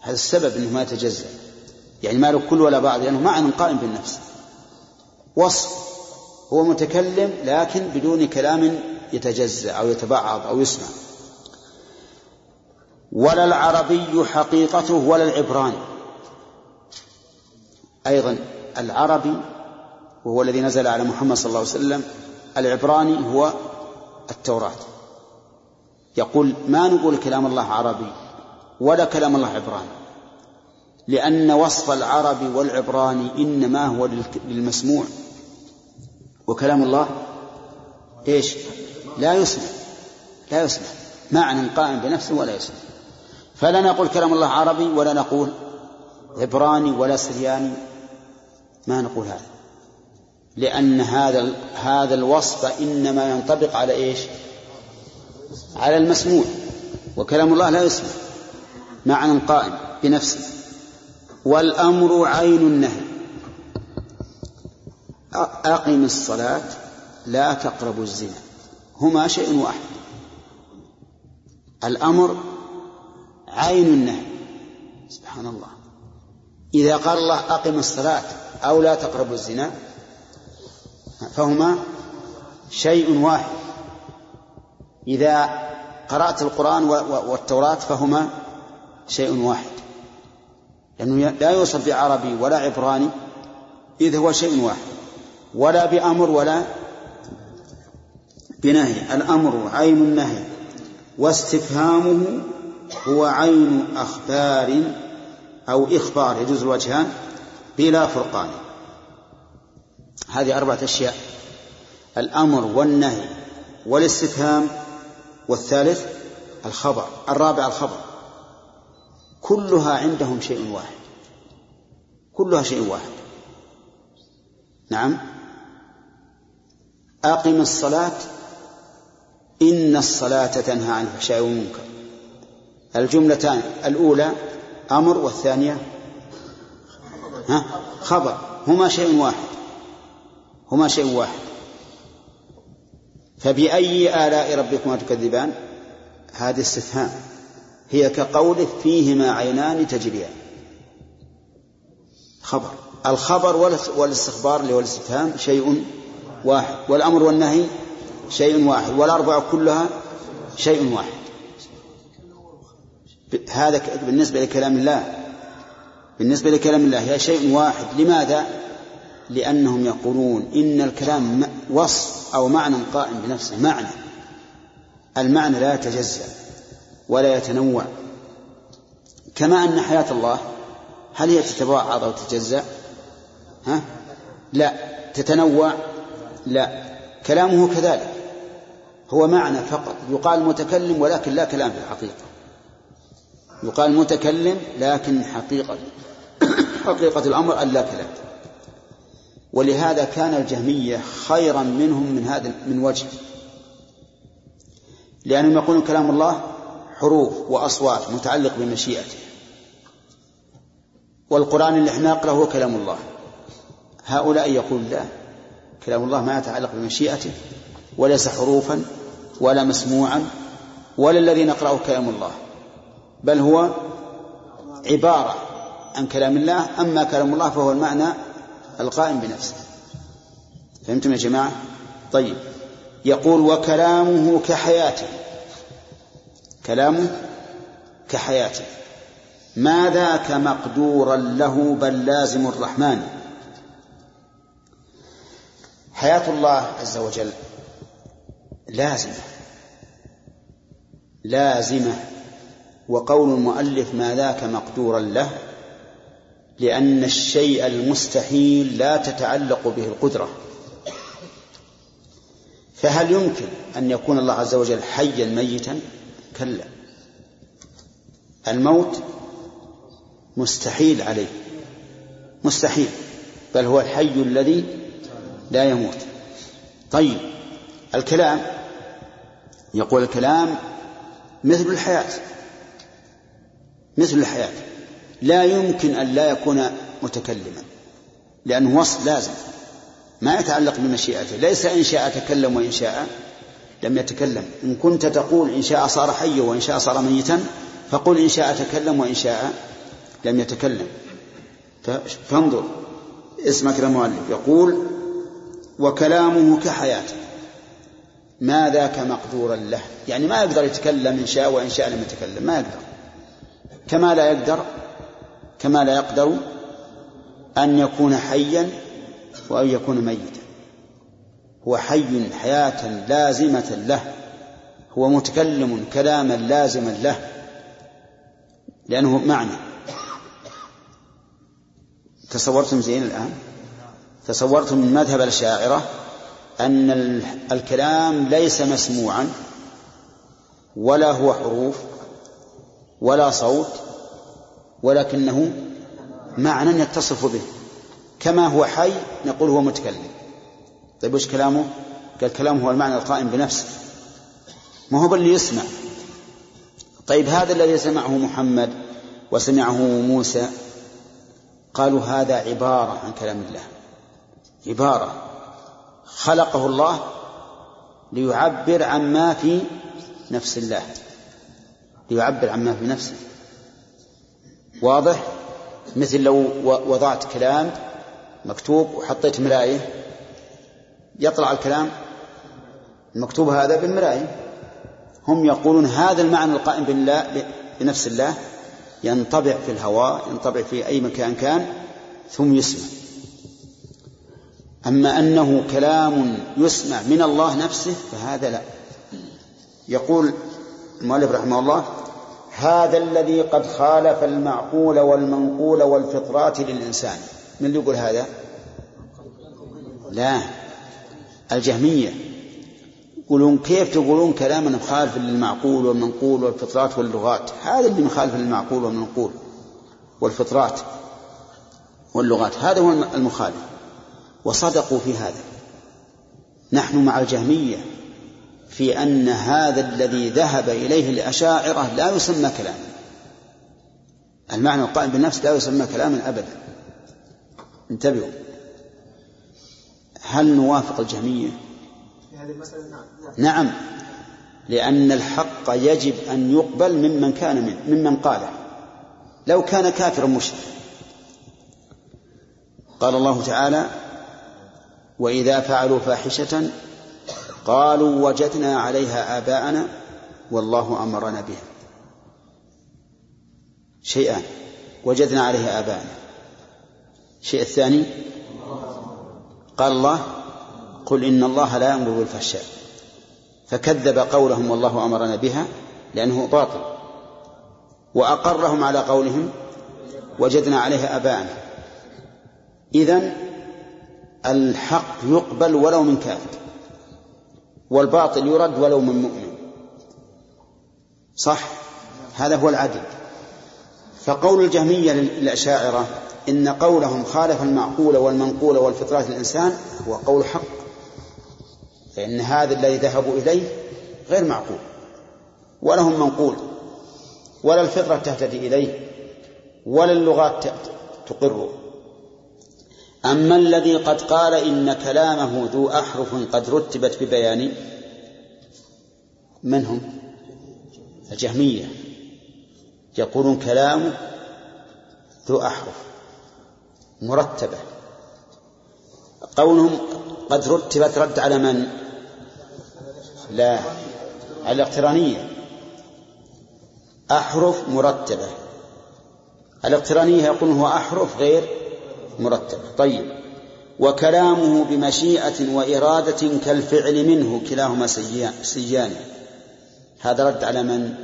هذا السبب أنه ما يتجزأ يعني ما له كل ولا بعض لأنه معنى قائم بالنفس. وصف. هو متكلم لكن بدون كلام يتجزأ أو يتبعض أو يسمع. ولا العربي حقيقته ولا العبراني. أيضا العربي وهو الذي نزل على محمد صلى الله عليه وسلم العبراني هو التوراة. يقول ما نقول كلام الله عربي ولا كلام الله عبراني لأن وصف العربي والعبراني إنما هو للمسموع. وكلام الله إيش؟ لا يسمع لا يسمع. معنى قائم بنفسه ولا يسمع. فلا نقول كلام الله عربي ولا نقول عبراني ولا سرياني. ما نقول هذا. لأن هذا هذا الوصف إنما ينطبق على إيش؟ على المسموع. وكلام الله لا يسمع معنى قائم بنفسه. والأمر عين النهي. أقم الصلاة لا تقربوا الزنا. هما شيء واحد. الأمر عين النهي. سبحان الله. إذا قال الله أقم الصلاة أو لا تقربوا الزنا فهما شيء واحد. إذا قرأت القرآن والتوراة فهما شيء واحد. لأنه لا يوصف بعربي ولا عبراني إذ هو شيء واحد. ولا بأمر ولا بنهي. الأمر عين النهي واستفهامه هو عين أخبار أو إخبار يجوز الوجهان بلا فرقان. هذه أربعة أشياء. الأمر والنهي والاستفهام والثالث الخبر الرابع الخبر. كلها عندهم شيء واحد. كلها شيء واحد. نعم. أقم الصلاة. إن الصلاة تنهى عن الفحشاء والمنكر. الجملتان الأولى أمر والثانية ها؟ خبر. هما شيء واحد. هما شيء واحد. فبأي آلاء ربكما تكذبان؟ هذا استفهام. هي كقوله فيهما عينان تجريان. خبر. الخبر والاستخبار اللي هو الاستفهام شيء واحد. والأمر والنهي شيء واحد. والأربعة كلها شيء واحد. هذا بالنسبة لكلام الله. بالنسبة لكلام الله هي شيء واحد. لماذا؟ لأنهم يقولون إن الكلام وصف أو معنى قائم بنفسه معنى. المعنى لا يتجزأ ولا يتنوع. كما أن حياة الله هل هي تتباعد أو تتجزأ؟ ها؟ لا. تتنوع؟ لا. كلامه كذلك. هو معنى فقط. يقال متكلم ولكن لا كلام في الحقيقة. يقال متكلم لكن حقيقة. حقيقة الأمر أن لا كلام. ولهذا كان الجهمية خيرا منهم من هذا من وجه. لأنهم يقولون كلام الله حروف وأصوات متعلق بمشيئته. والقرآن اللي إحنا نقرأه هو كلام الله. هؤلاء يقول لا كلام الله ما يتعلق بمشيئته وليس حروفا ولا مسموعا ولا الذي نقرأه كلام الله. بل هو عبارة عن كلام الله أما كلام الله فهو المعنى القائم بنفسه. فهمتم يا جماعة؟ طيب. يقول وكلامه كحياته. كلامه كحياته. ما ذاك مقدورا له بل لازم الرحمن؟ حياة الله عز وجل لازمة. لازمة. وقول المؤلف ما ذاك مقدورا له؟ لأن الشيء المستحيل لا تتعلق به القدرة. فهل يمكن أن يكون الله عز وجل حيا ميتا؟ كلا. الموت مستحيل عليه. مستحيل. بل هو الحي الذي لا يموت. طيب الكلام يقول الكلام مثل الحياة. مثل الحياة. لا يمكن أن لا يكون متكلما لأنه وصف لازم ما يتعلق بمشيئته ليس إن شاء تكلم وإن شاء لم يتكلم. إن كنت تقول إن شاء صار حيا وإن شاء صار ميتا فقل إن شاء تكلم وإن شاء لم يتكلم. فانظر اسمك المؤلف يقول وكلامه كحياته. ما ذاك مقدورا له؟ يعني ما يقدر يتكلم إن شاء وإن شاء لم يتكلم ما يقدر. كما لا يقدر كما لا يقدر أن يكون حيا وأن يكون ميتا. هو حي حياة لازمة له. هو متكلم كلاما لازما له. لأنه معنى. تصورتم زين الآن؟ تصورتم من مذهب الشاعرة أن الكلام ليس مسموعا ولا هو حروف ولا صوت ولكنه معنى يتصف به. كما هو حي نقول هو متكلم. طيب وش كلامه؟ قال كلامه هو المعنى القائم بنفسه. ما هو اللي يسمع. طيب هذا الذي سمعه محمد وسمعه موسى قالوا هذا عبارة عن كلام الله. عبارة. خلقه الله ليعبر عما في نفس الله. ليعبر عما في نفسه. واضح؟ مثل لو وضعت كلام مكتوب وحطيت مراية. يطلع الكلام المكتوب هذا بالمراية. هم يقولون هذا المعنى القائم بالله بنفس الله. ينطبع في الهواء ينطبع في أي مكان كان ثم يسمع. أما أنه كلام يسمع من الله نفسه فهذا لا. يقول المؤلف رحمه الله هذا الذي قد خالف المعقول والمنقول والفطرات للإنسان. من اللي يقول هذا؟ لا. الجهمية. يقولون كيف تقولون كلاما مخالف للمعقول والمنقول والفطرات واللغات؟ هذا اللي مخالف للمعقول والمنقول والفطرات واللغات. هذا هو المخالف. وصدقوا في هذا. نحن مع الجهمية. في أن هذا الذي ذهب إليه الأشاعرة لا يسمى كلاما المعنى القائم بالنفس لا يسمى كلاما أبدا. انتبهوا. هل نوافق الجهمية؟ في هذه المسألة نعم. نعم. لأن الحق يجب أن يقبل ممن كان من ممن قاله. لو كان كافرا مشركا. قال الله تعالى وإذا فعلوا فاحشة قالوا وجدنا عليها آباءنا والله أمرنا بها. شيئان وجدنا عليها آباءنا. الشيء الثاني قال الله قل إن الله لا يأمر بالفحشاء. فكذب قولهم والله أمرنا بها لأنه باطل. وأقرهم على قولهم وجدنا عليها آباءنا. إذن الحق يقبل ولو من كافر. والباطل يرد ولو من مؤمن. صح؟ هذا هو العدل. فقول الجهمية للأشاعرة إن قولهم خالف المعقول والمنقول والفطرات الإنسان هو قول حق. فإن هذا الذي ذهبوا إليه غير معقول. ولا هم منقول. ولا الفطرة تهتدي إليه. ولا اللغات تقره. أما الذي قد قال إن كلامه ذو أحرف قد رتبت ببيان من هم؟ الجهمية. يقولون كلامه ذو أحرف مرتبة. قولهم قد رتبت رد على من؟ لا على الاقترانية. أحرف مرتبة. الاقترانية يقولون هو أحرف غير مرتبة طيب. وكلامه بمشيئة وإرادة كالفعل منه كلاهما سيان هذا رد على من؟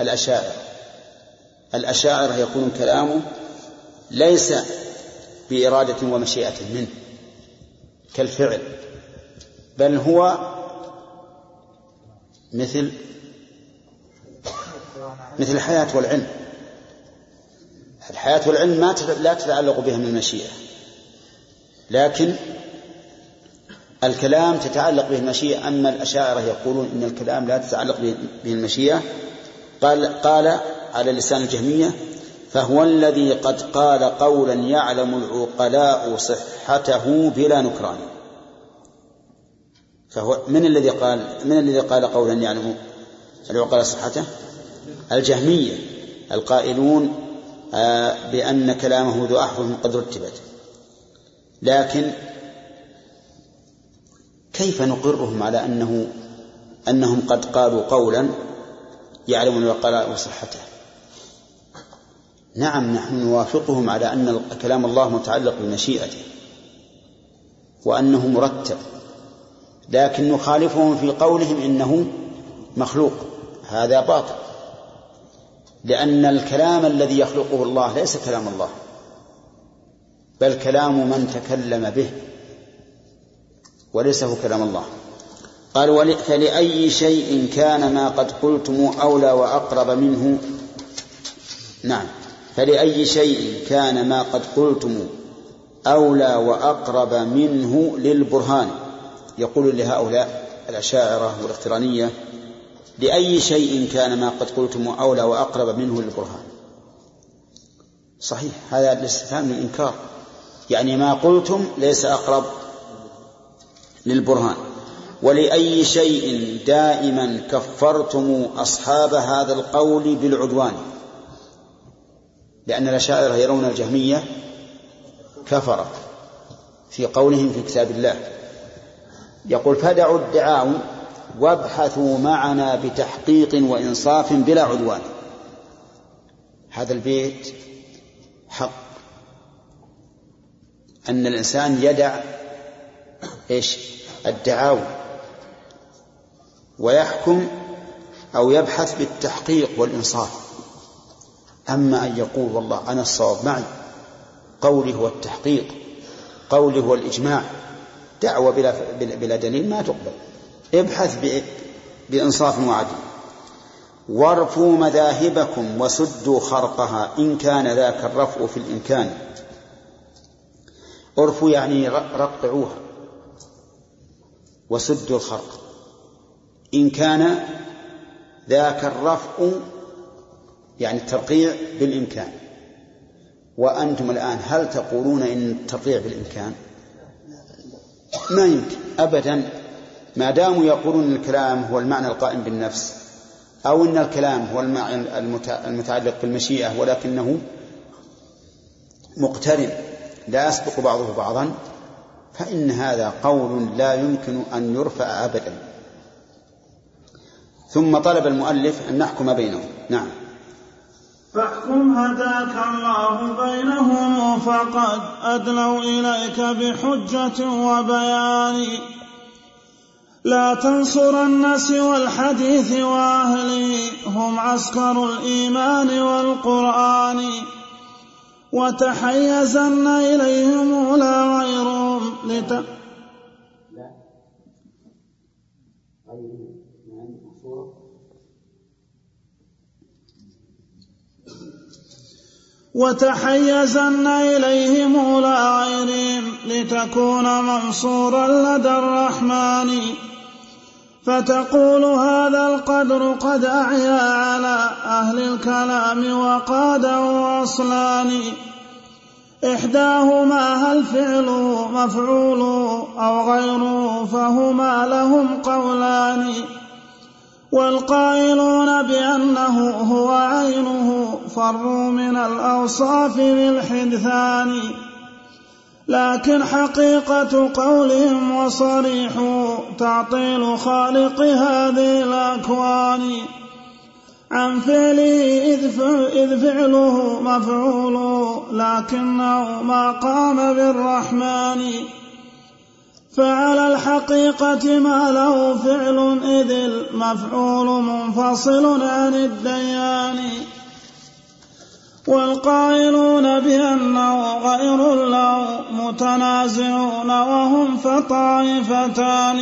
الأشاعرة. الأشاعرة يقولون كلامه ليس بإرادة ومشيئة منه كالفعل بل هو مثل مثل الحياة والعلم. الحياة والعلم ما لا تتعلق بها من المشيئة. لكن الكلام تتعلق به المشيئة أما الأشاعرة يقولون إن الكلام لا تتعلق به المشيئة. قال قال على لسان الجهمية فهو الذي قد قال قولا يعلم العقلاء صحته بلا نكران. فهو من الذي قال من الذي قال قولا يعلم العقلاء صحته؟ الجهمية. القائلون بأن كلامه ذو أحرف قد رتبت لكن كيف نقرهم على أنه أنهم قد قالوا قولا يعلم العقلاء صحته نعم نحن نوافقهم على أن كلام الله متعلق بمشيئته وأنه مرتب لكن نخالفهم في قولهم إنه مخلوق. هذا باطل. لأن الكلام الذي يخلقه الله ليس كلام الله بل كلام من تكلم به وليس هو كلام الله. قال فلأي شيء كان ما قد قلتم أولى وأقرب منه؟ نعم. فلأي شيء كان ما قد قلتم أولى وأقرب منه للبرهان؟ يقول لهؤلاء الأشاعرة والإقترانية لأي شيء كان ما قد قلتم أولى وأقرب منه للبرهان صحيح هذا الاستفهام للإنكار. يعني ما قلتم ليس أقرب للبرهان. ولأي شيء دائما كفرتم أصحاب هذا القول بالعدوان. لأن الأشاعرة يرون الجهمية كفرة في قولهم في كتاب الله. يقول فدعوا الدعاوي وابحثوا معنا بتحقيق وإنصاف بلا عدوان. هذا البيت حق. أن الإنسان يدع إيش؟ الدعاوى. ويحكم أو يبحث بالتحقيق والإنصاف. أما أن يقول والله أنا الصواب معي. قولي هو التحقيق. قولي هو الإجماع. دعوة بلا, بلا دليل ما تقبل. ابحث بإنصاف وعدل وارفوا مذاهبكم وسدوا خرقها إن كان ذاك الرفع في الإمكان. ارفوا يعني رقعوها. وسدوا الخرق. إن كان ذاك الرفع يعني الترقيع بالإمكان. وأنتم الآن هل تقولون إن الترقيع بالإمكان؟ ما يمكن أبدا. ما داموا يقولون الكلام هو المعنى القائم بالنفس أو أن الكلام هو المعنى المتعلق بالمشيئة ولكنه مقترن لا يسبق بعضه بعضا فإن هذا قول لا يمكن أن يرفع أبدا. ثم طلب المؤلف أن نحكم بينهم. نعم. فاحكم هداك الله بينهم فقد أدلوا إليك بحجة وبيان. لا تنصرن سوى الحديث وأهله هم عسكر الإيمان والقرآن وتحيزن إليهم لا غيرهم لت... وتحيزن إليهم لا غيرهم لتكون منصورا لدى الرحمن. فتقول هذا القدر قد أعيا على أهل الكلام وقاده أصلان إحداهما هل فعله مفعول أو غيره فهما لهم قولان. والقائلون بأنه هو عينه فروا من الأوصاف بالحدثان لكن حقيقة قولهم وصريح تعطيل خالق هذه الأكوان. عن فعله إذ فعله مفعول لكنه ما قام بالرحمن. فعلى الحقيقة ما له فعل إذ المفعول منفصل عن الديان. والقائلون بأنه غير له متنازعون وهم فطائفتان.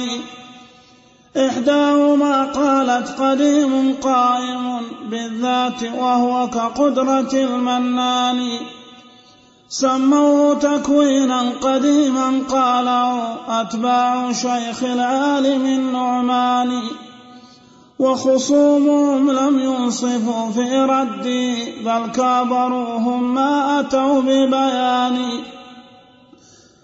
إحداهما قالت قديم قائم بالذات وهو كقدرة المنان. سموه تكوينا قديما قاله أتباع شيخ العالم النعمان وخصومهم لم ينصفوا في ردي بل كابروهم ما أتوا ببيان.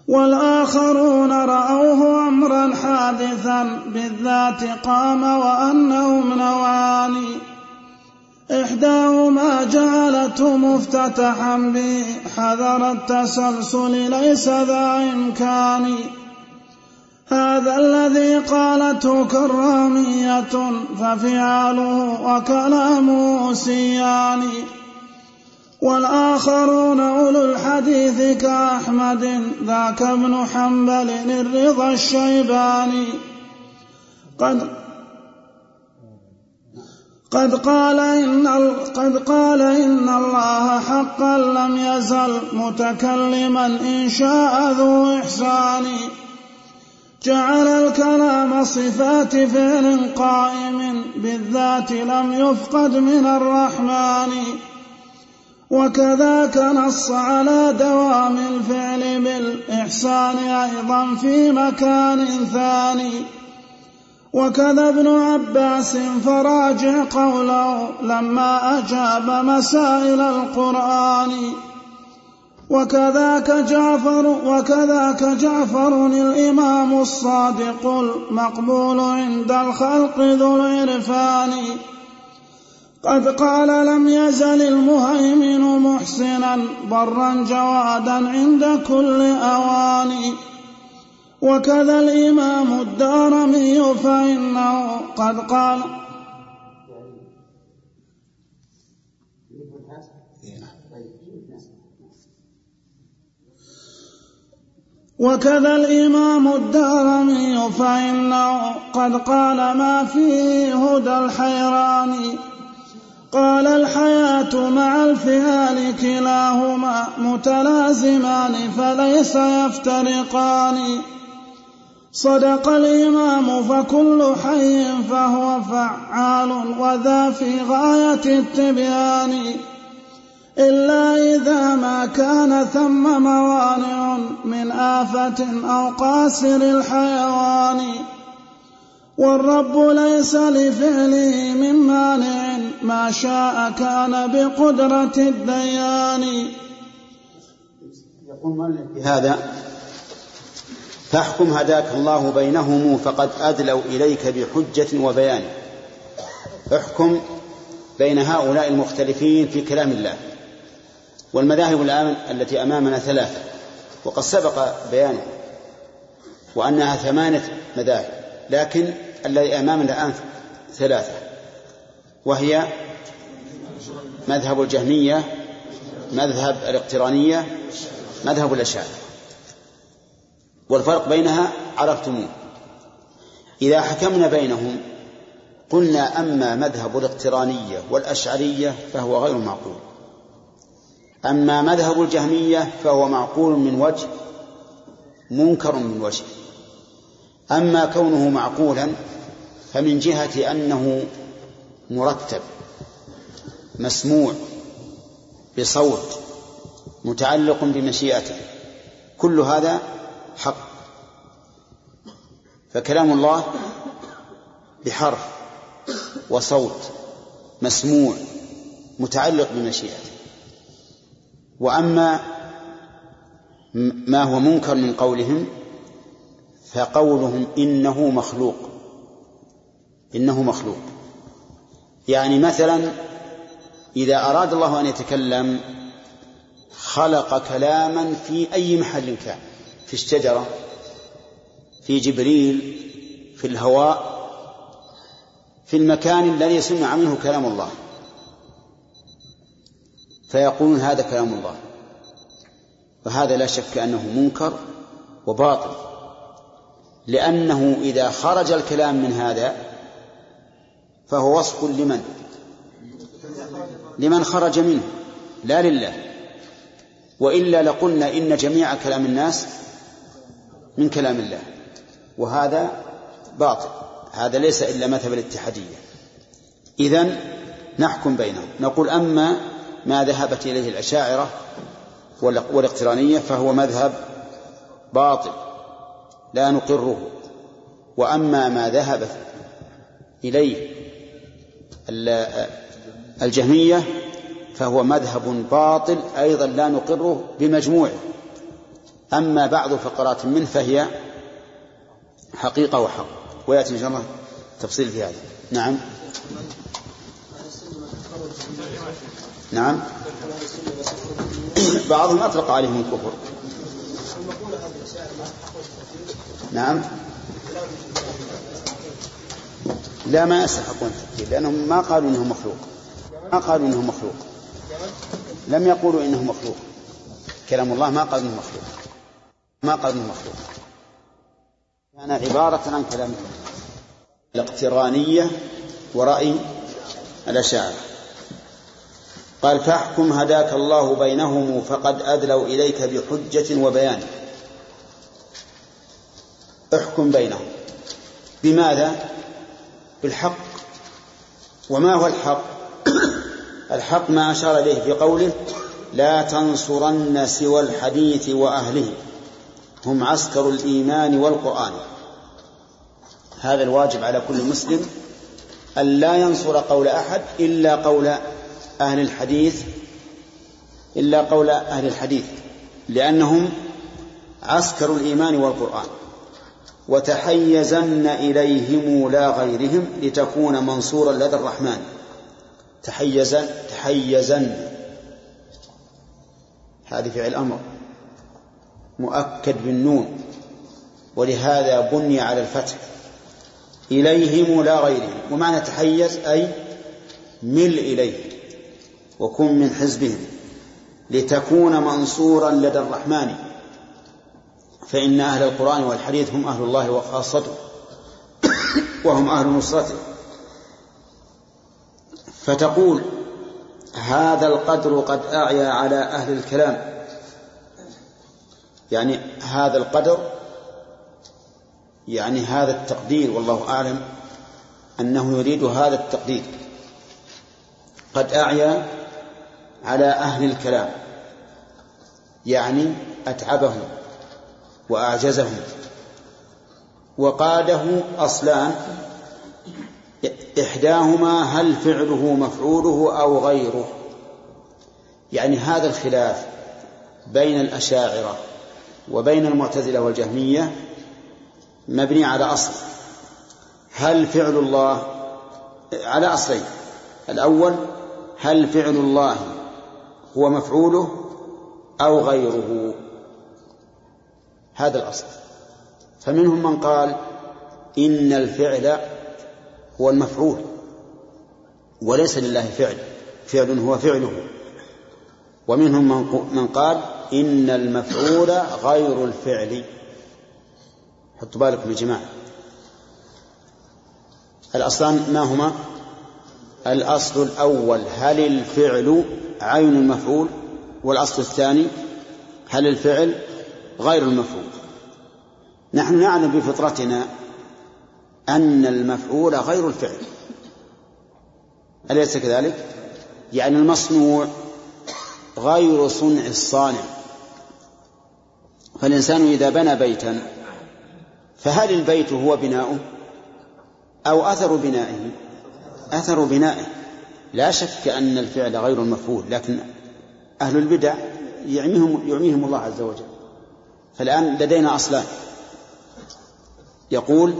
والآخرون رأوه أمرا حادثا بالذات قام وأنهم نوعان إحداهما جعلته مفتتحا به حذر التسلسل ليس ذا إمكان. هذا الذي قالته كرامية ففعاله وكلامه سيان. والآخرون أولو الحديث كأحمد ذاك ابن حنبل الرضا الشيباني. قد قد قال إن قد قال إن الله حقا لم يزل متكلما إن شاء ذو إحسان. جعل الكلام صفات فعل قائم بالذات لم يفقد من الرحمن. وكذاك نص على دوام الفعل بالإحسان أيضا في مكان ثاني. وكذا ابن عباس فراجع قوله لما أجاب مسائل القرآن. وكذاك جعفر وكذاك جعفر الإمام الصادق المقبول عند الخلق ذو العرفان. قد قال لم يزل المهيمن محسنا برا جوادا عند كل أوان وكذا الإمام الدارمي فإنه قد قال وكذا الإمام الدارمي فإنه قد قال ما فيه هدى الحيران. قال الحياة مع الفعال كلاهما متلازمان فليس يفترقان. صدق الإمام فكل حي فهو فعال وذا في غاية التبيان. إلا إذا ما كان ثم موانع من آفة أو قاسر الحيوان. والرب ليس لفعله من مانع ما شاء كان بقدرة الديان. يقول بهذا فاحكم هداك الله بينهم فقد أدلوا إليك بحجة وبيان. احكم بين هؤلاء المختلفين في كلام الله. والمذاهب الآن التي أمامنا ثلاثة وقد سبق بيانها وأنها ثمانية مذاهب لكن الذي أمامنا الآن ثلاثة وهي مذهب الجهمية مذهب الاقترانية مذهب الأشاعرة والفرق بينها عرفتموه. إذا حكمنا بينهم قلنا أما مذهب الاقترانية والأشعرية فهو غير معقول. أما مذهب الجهمية فهو معقول من وجه منكر من وجه. أما كونه معقولا فمن جهة أنه مرتب مسموع بصوت متعلق بمشيئته. كل هذا حق. فكلام الله بحرف وصوت مسموع متعلق بمشيئته. وأما ما هو منكر من قولهم فقولهم إنه مخلوق. إنه مخلوق. يعني مثلا إذا أراد الله أن يتكلم خلق كلاما في أي محل كان في الشجرة في جبريل في الهواء في المكان الذي سمع منه كلام الله. فيقولون هذا كلام الله. فهذا لا شك أنه منكر وباطل. لأنه إذا خرج الكلام من هذا فهو وصف لمن؟ لمن خرج منه. لا لله. وإلا لقلنا إن جميع كلام الناس من كلام الله. وهذا باطل. هذا ليس إلا مذهب الاتحادية. إذن نحكم بينهم. نقول أما ما ذهبت إليه الأشاعرة والإقترانية فهو مذهب باطل لا نقره. وأما ما ذهبت إليه الجهمية فهو مذهب باطل أيضا لا نقره بمجموعه أما بعض فقرات منه فهي حقيقة وحق. ويأتي إن شاء الله تفصيل في هذا. نعم. نعم. بعضهم أطلق عليهم الكفر. نعم. لا ما يستحقون التكفير لأنهم ما قالوا إنه مخلوق. ما قالوا إنه مخلوق. لم يقولوا إنه مخلوق. كلام الله ما قالوا إنه مخلوق. ما قالوا إنه مخلوق. كان عبارة عن كلام الاقترانية ورأي الأشاعرة. قال فاحكم هداك الله بينهم فقد أدلوا إليك بحجة وبيان. احكم بينهم. بماذا؟ بالحق. وما هو الحق؟ الحق ما أشار إليه في قوله لا تنصرن سوى الحديث وأهله. هم عسكر الإيمان والقرآن. هذا الواجب على كل مسلم أن لا ينصر قول أحد إلا قول أهل الحديث إلا قول أهل الحديث لأنهم عسكر الإيمان والقرآن وتحيزن إليهم لا غيرهم لتكون منصورا لدى الرحمن. تحيزن تحيزن. هذه فعل أمر مؤكد بالنون ولهذا بني على الفتح. إليهم لا غيرهم ومعنى تحيز أي مل إليه. وكن من حزبهم لتكون منصورا لدى الرحمن. فإن أهل القرآن والحديث هم أهل الله وخاصته وهم أهل نصرته. فتقول هذا القدر قد أعيا على أهل الكلام. يعني هذا القدر يعني هذا التقدير والله أعلم أنه يريد هذا التقدير. قد أعيا على أهل الكلام يعني أتعبهم وأعجزهم وقاده أصلان إحداهما هل فعله مفعوله أو غيره. يعني هذا الخلاف بين الأشاعرة وبين المعتزلة والجهمية مبني على أصل. هل فعل الله على أصلين الأول هل فعل الله هو مفعوله أو غيره. هذا الأصل. فمنهم من قال إن الفعل هو المفعول وليس لله فعل فعل هو فعله. ومنهم من قال إن المفعول غير الفعل. حطوا بالكم يا جماعة. الأصلان ما هما؟ الأصل الأول هل الفعل عين المفعول والأصل الثاني هل الفعل غير المفعول؟ نحن نعلم بفطرتنا أن المفعول غير الفعل. أليس كذلك؟ يعني المصنوع غير صنع الصانع. فالإنسان إذا بنى بيتا فهل البيت هو بناؤه؟ أو أثر بنائه؟ أثر بنائه. لا شك أن الفعل غير المفعول لكن أهل البدع يعميهم, يعميهم الله عز وجل. فالآن لدينا أصلان. يقول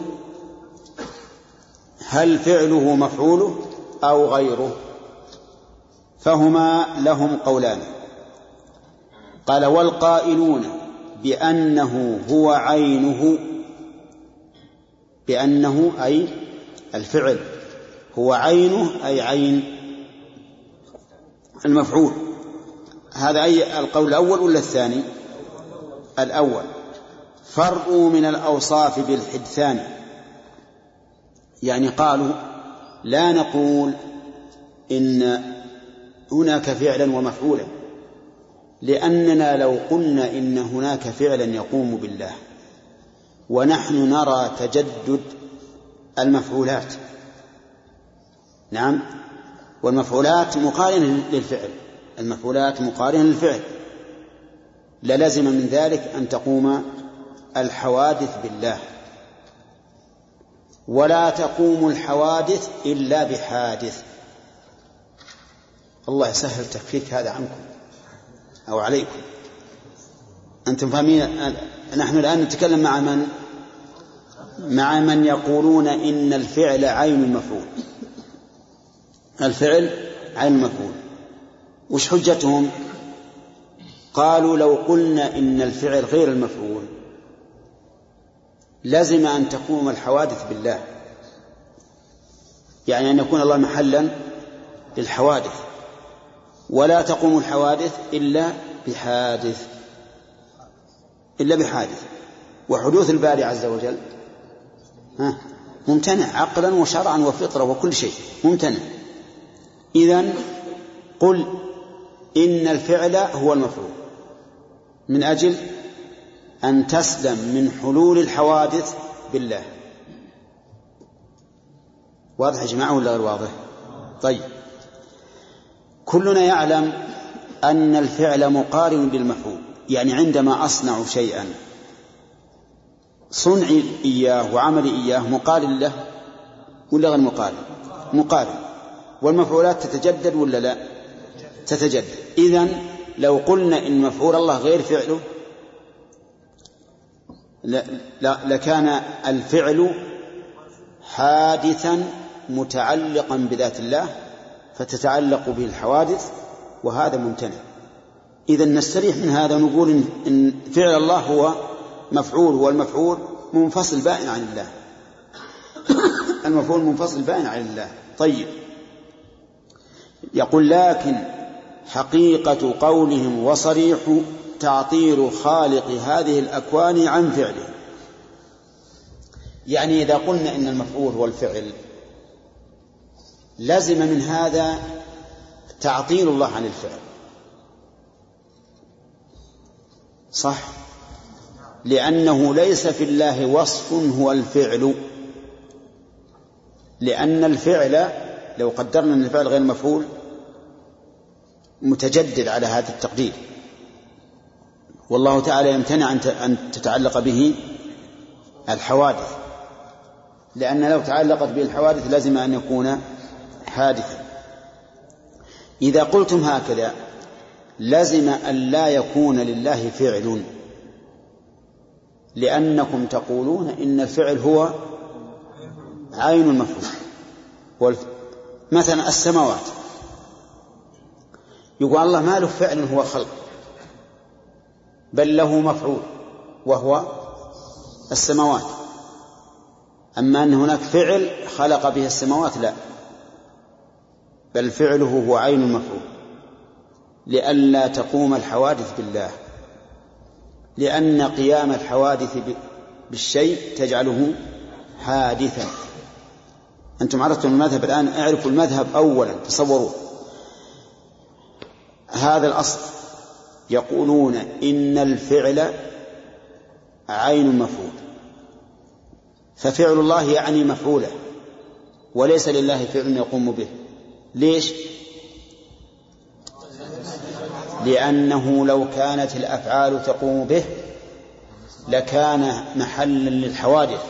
هل فعله مفعوله أو غيره؟ فهما لهم قولان. قال والقائلون بأنه هو عينه بأنه أي الفعل هو عينه أي عين المفعول. هذا أي القول الأول ولا الثاني؟ الأول. فروا من الأوصاف بالحدثان. يعني قالوا لا نقول إن هناك فعلا ومفعولا لأننا لو قلنا إن هناك فعلا يقوم بالله. ونحن نرى تجدد المفعولات. نعم؟ والمفعولات مقارنة للفعل. المفعولات مقارنة للفعل. للزم من ذلك أن تقوم الحوادث بالله. ولا تقوم الحوادث إلا بحادث. الله يسهل تفكيك هذا عنكم أو عليكم. أنتم فاهمين؟ نحن الآن نتكلم مع من؟ مع من يقولون إن الفعل عين المفعول. الفعل عين المفعول وش حجتهم؟ قالوا لو قلنا إن الفعل غير المفعول لزم أن تقوم الحوادث بالله. يعني أن يكون الله محلا للحوادث. ولا تقوم الحوادث إلا بحادث إلا بحادث. وحدوث الباري عز وجل ها ممتنع عقلا وشرعا وفطرة وكل شيء ممتنع. إذا قل إن الفعل هو المفعول. من أجل أن تسلم من حلول الحوادث بالله. واضح يا جماعة ولا غير واضح؟ طيب. كلنا يعلم أن الفعل مقارن بالمفعول يعني عندما أصنع شيئا صنعي إياه وعملي إياه مقارن له ولا غير مقارن؟ مقارن. والمفعولات تتجدد ولا لا؟ تتجدد. إذن لو قلنا إن مفعول الله غير فعله لكان الفعل حادثا متعلقا بذات الله فتتعلق به الحوادث وهذا ممتنع. إذا نستريح من هذا ونقول إن فعل الله هو مفعول والمفعول منفصل بائن عن الله. المفعول منفصل بائن عن الله. طيب. يقول لكن حقيقة قولهم وصريح تعطيل خالق هذه الأكوان عن فعله. يعني إذا قلنا إن المفعول هو الفعل لزم من هذا تعطيل الله عن الفعل. صح؟ لأنه ليس في الله وصف هو الفعل. لأن الفعل لو قدرنا أن الفعل غير مفعول متجدد على هذا التقدير. والله تعالى يمتنع أن تتعلق به الحوادث. لأن لو تعلقت به الحوادث لازم أن يكون حادثا. إذا قلتم هكذا لزم أن لا يكون لله فعل. لأنكم تقولون إن الفعل هو عين المفعول مثلا السماوات. يقول الله ما له فعل هو خلق بل له مفعول وهو السماوات. أما أن هناك فعل خلق به السماوات لا بل فعله هو عين المفعول لئلا تقوم الحوادث بالله لأن قيام الحوادث بالشيء تجعله حادثا. أنتم عرفتم المذهب الآن اعرفوا المذهب أولا تصوروا. هذا الأصل. يقولون إن الفعل عين مفعول. ففعل الله يعني مفعوله وليس لله فعل يقوم به. ليش؟ لأنه لو كانت الأفعال تقوم به لكان محلا للحوادث.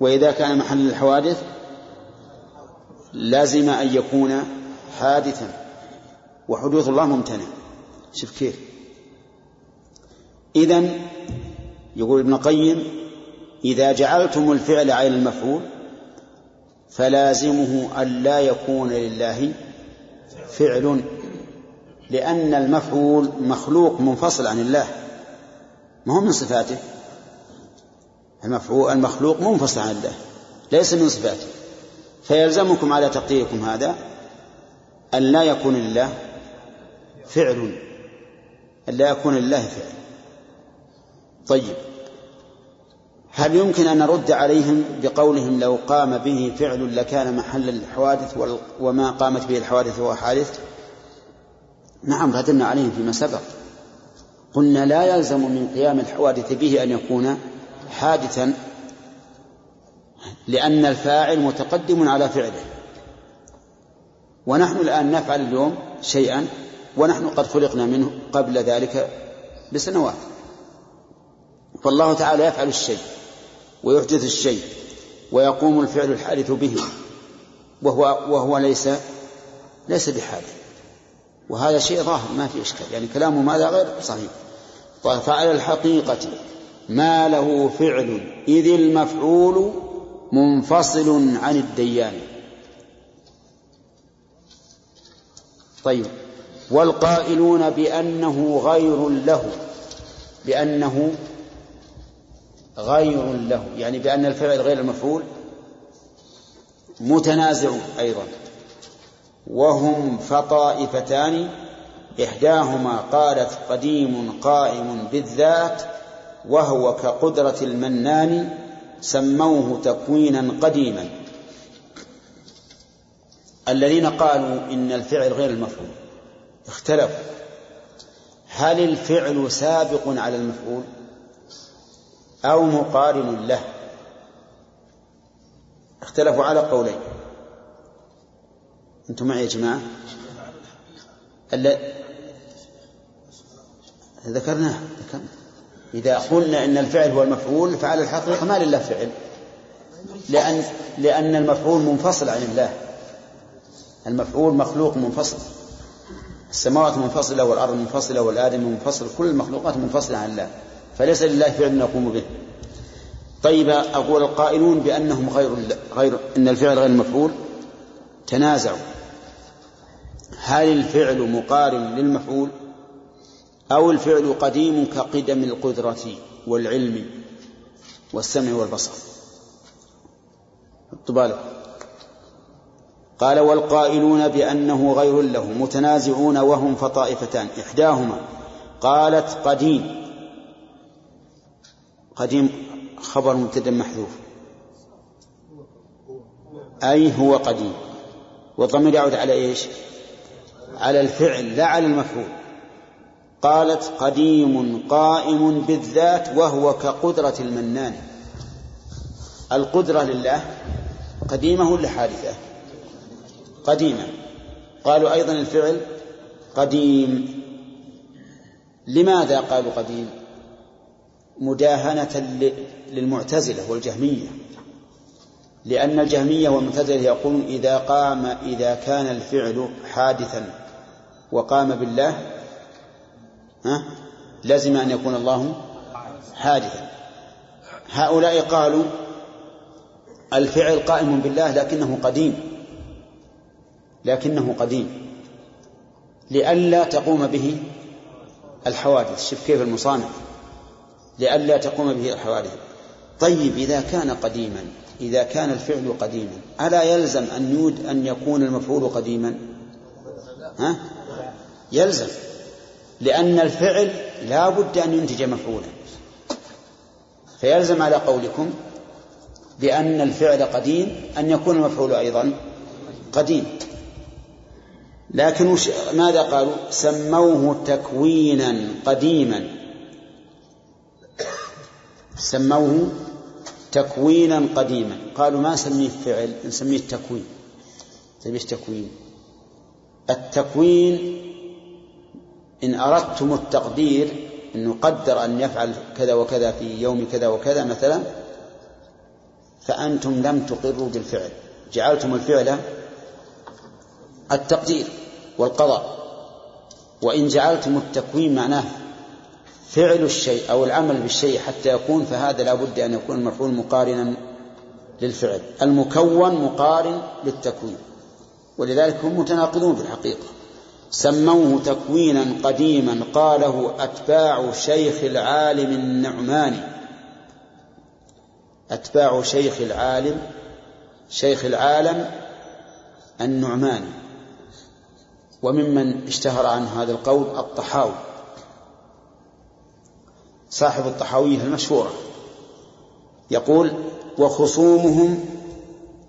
وإذا كان محلا للحوادث لازم أن يكون حادثا. وحدوث الله ممتنع. شوف كيف. إذا يقول ابن القيم إذا جعلتم الفعل عين المفعول فلازمه أن لا يكون لله فعل لأن المفعول مخلوق منفصل عن الله. ما هو من صفاته؟ المفعول المخلوق منفصل عن الله ليس من صفاته. فيلزمكم على تقديركم هذا أن لا يكون لله فعل أن لا يكون لله فعل. طيب. هل يمكن أن نرد عليهم بقولهم لو قام به فعل لكان محلا للحوادث وما قامت به الحوادث هو حادث؟ نعم رددنا عليهم فيما سبق. قلنا لا يلزم من قيام الحوادث به أن يكون حادثا لأن الفاعل متقدم على فعله. ونحن الآن نفعل اليوم شيئا ونحن قد خلقنا منه قبل ذلك بسنوات. فالله تعالى يفعل الشيء ويحدث الشيء ويقوم الفعل الحادث به وهو وهو ليس ليس بحادث. وهذا شيء ظاهر ما في إشكال. يعني كلامه ماذا غير صحيح. فعلى الحقيقة ما له فعل إذ المفعول منفصل عن الديان. طيب. والقائلون بأنه غير له بأنه غير له يعني بأن الفعل غير المفعول متنازع أيضا. وهم فطائفتان إحداهما قالت قديم قائم بالذات وهو كقدرة المنان سموه تكوينا قديما. الذين قالوا إن الفعل غير المفعول. اختلفوا هل الفعل سابق على المفعول أو مقارن له؟ اختلفوا على قولين. أنتم معي يا جماعة؟ ذكرناه. ذكرنا إذا قلنا أن الفعل هو المفعول فعلى الحقيقة ما لله فعل. لأن لأن المفعول منفصل عن الله. المفعول مخلوق منفصل. السماوات منفصلة والأرض منفصلة والآدم منفصل كل المخلوقات منفصلة عن الله فليس لله فعل نقوم به. طيب أقول القائلون بأنهم غير غير أن الفعل غير المفعول تنازعوا. هل الفعل مقارن للمفعول؟ أو الفعل قديم كقدم القدرة والعلم والسمع والبصر؟ الطبالة قال والقائلون بأنه غير له متنازعون وهم فطائفتان إحداهما قالت قديم قديم خبر مبتدا محذوف. أي هو قديم. والضمير يعود على إيش؟ على الفعل لا على المفعول. قالت قديم قائم بالذات وهو كقدرة المنان. القدرة لله قديمة ولا حادثة؟ قديمة. قالوا أيضا الفعل قديم. لماذا قالوا قديم؟ مداهنة للمعتزلة والجهمية. لأن الجهمية والمعتزلة يقولون إذا قام إذا كان الفعل حادثا وقام بالله ها لزم أن يكون الله حادثا. هؤلاء قالوا الفعل قائم بالله لكنه قديم. لكنه قديم. لئلا تقوم به الحوادث. شوف كيف المصانع. لئلا تقوم به الحوادث. طيب إذا كان قديما إذا كان الفعل قديما ألا يلزم أن يود أن يكون المفعول قديما؟ ها؟ يلزم. لأن الفعل لا بد أن ينتج مفعولا. فيلزم على قولكم بأن الفعل قديم أن يكون المفعول أيضا قديم. لكن وش ماذا قالوا؟ سموه تكوينا قديما. سموه تكوينا قديما. قالوا ما نسميه فعل؟ نسميه تكوين طيب إيش تكوين؟ التكوين إن أردتم التقدير أن نقدر أن يفعل كذا وكذا في يوم كذا وكذا مثلا فأنتم لم تقروا بالفعل. جعلتم الفعل التقدير والقضاء. وإن جعلتم التكوين معناه فعل الشيء أو العمل بالشيء حتى يكون فهذا لا بد أن يكون المفعول مقارنا للفعل. المكون مقارن للتكوين ولذلك هم متناقضون في الحقيقة. سموه تكوينا قديما قاله أتباع شيخ العالم النعماني. أتباع شيخ العالم شيخ العالم النعماني. وممن اشتهر عن هذا القول الطحاوي صاحب الطحاوية المشهورة يقول وخصومهم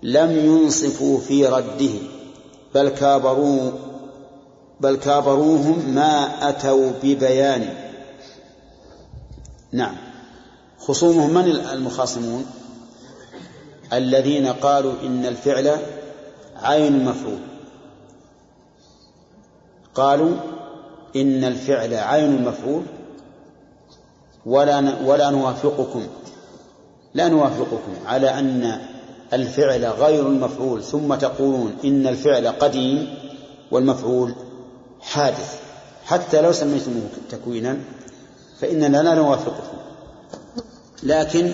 لم ينصفوا في رده بل كابروا بل كابروهم ما أتوا ببيان. نعم. خصومهم من المخاصمون؟ الذين قالوا إن الفعل عين المفعول قالوا إن الفعل عين المفعول ولا ولا نوافقكم. لا نوافقكم على أن الفعل غير المفعول ثم تقولون إن الفعل قديم والمفعول حادث. حتى لو سميتموه تكوينا فإننا لا نوافقكم. لكن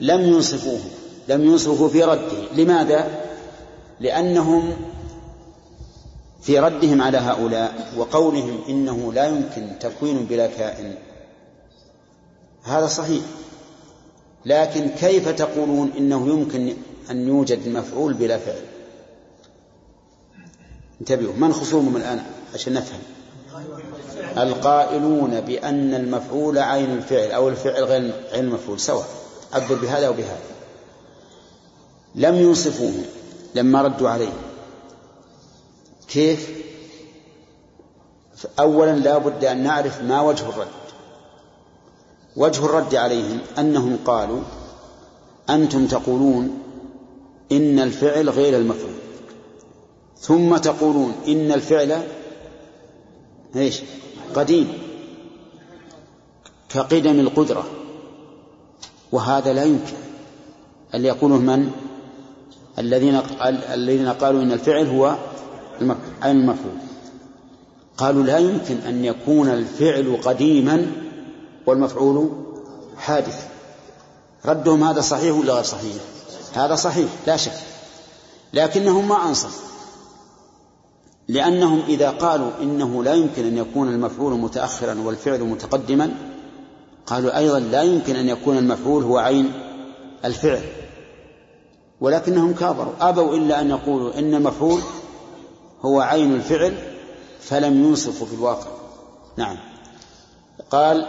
لم ينصفوه لم ينصفوا في رده. لماذا؟ لأنهم في ردهم على هؤلاء وقولهم إنه لا يمكن تكوين بلا كائن. هذا صحيح. لكن كيف تقولون إنه يمكن أن يوجد مفعول بلا فعل؟ انتبهوا من خصومهم الآن عشان نفهم؟ القائلون بأن المفعول عين الفعل أو الفعل غير عين المفعول سواء عبر بهذا وبهذا لم ينصفوه لما ردوا عليه. كيف؟ أولا لا بد أن نعرف ما وجه الرد. وجه الرد عليهم أنهم قالوا أنتم تقولون إن الفعل غير المفعول. ثم تقولون إن الفعل إيش؟ قديم كقدم القدرة. وهذا لا يمكن. أن يقوله من؟ الذين الذين قالوا إن الفعل هو عين المفعول قالوا لا يمكن أن يكون الفعل قديما والمفعول حادث. ردهم هذا صحيح ولا غير صحيح؟ هذا صحيح لا شك. لكنهم ما أنصفوا لأنهم إذا قالوا إنه لا يمكن أن يكون المفعول متأخرا والفعل متقدما قالوا أيضا لا يمكن أن يكون المفعول هو عين الفعل. ولكنهم كابروا أبوا إلا أن يقولوا إن المفعول هو عين الفعل فلم ينصفوا في الواقع نعم. قال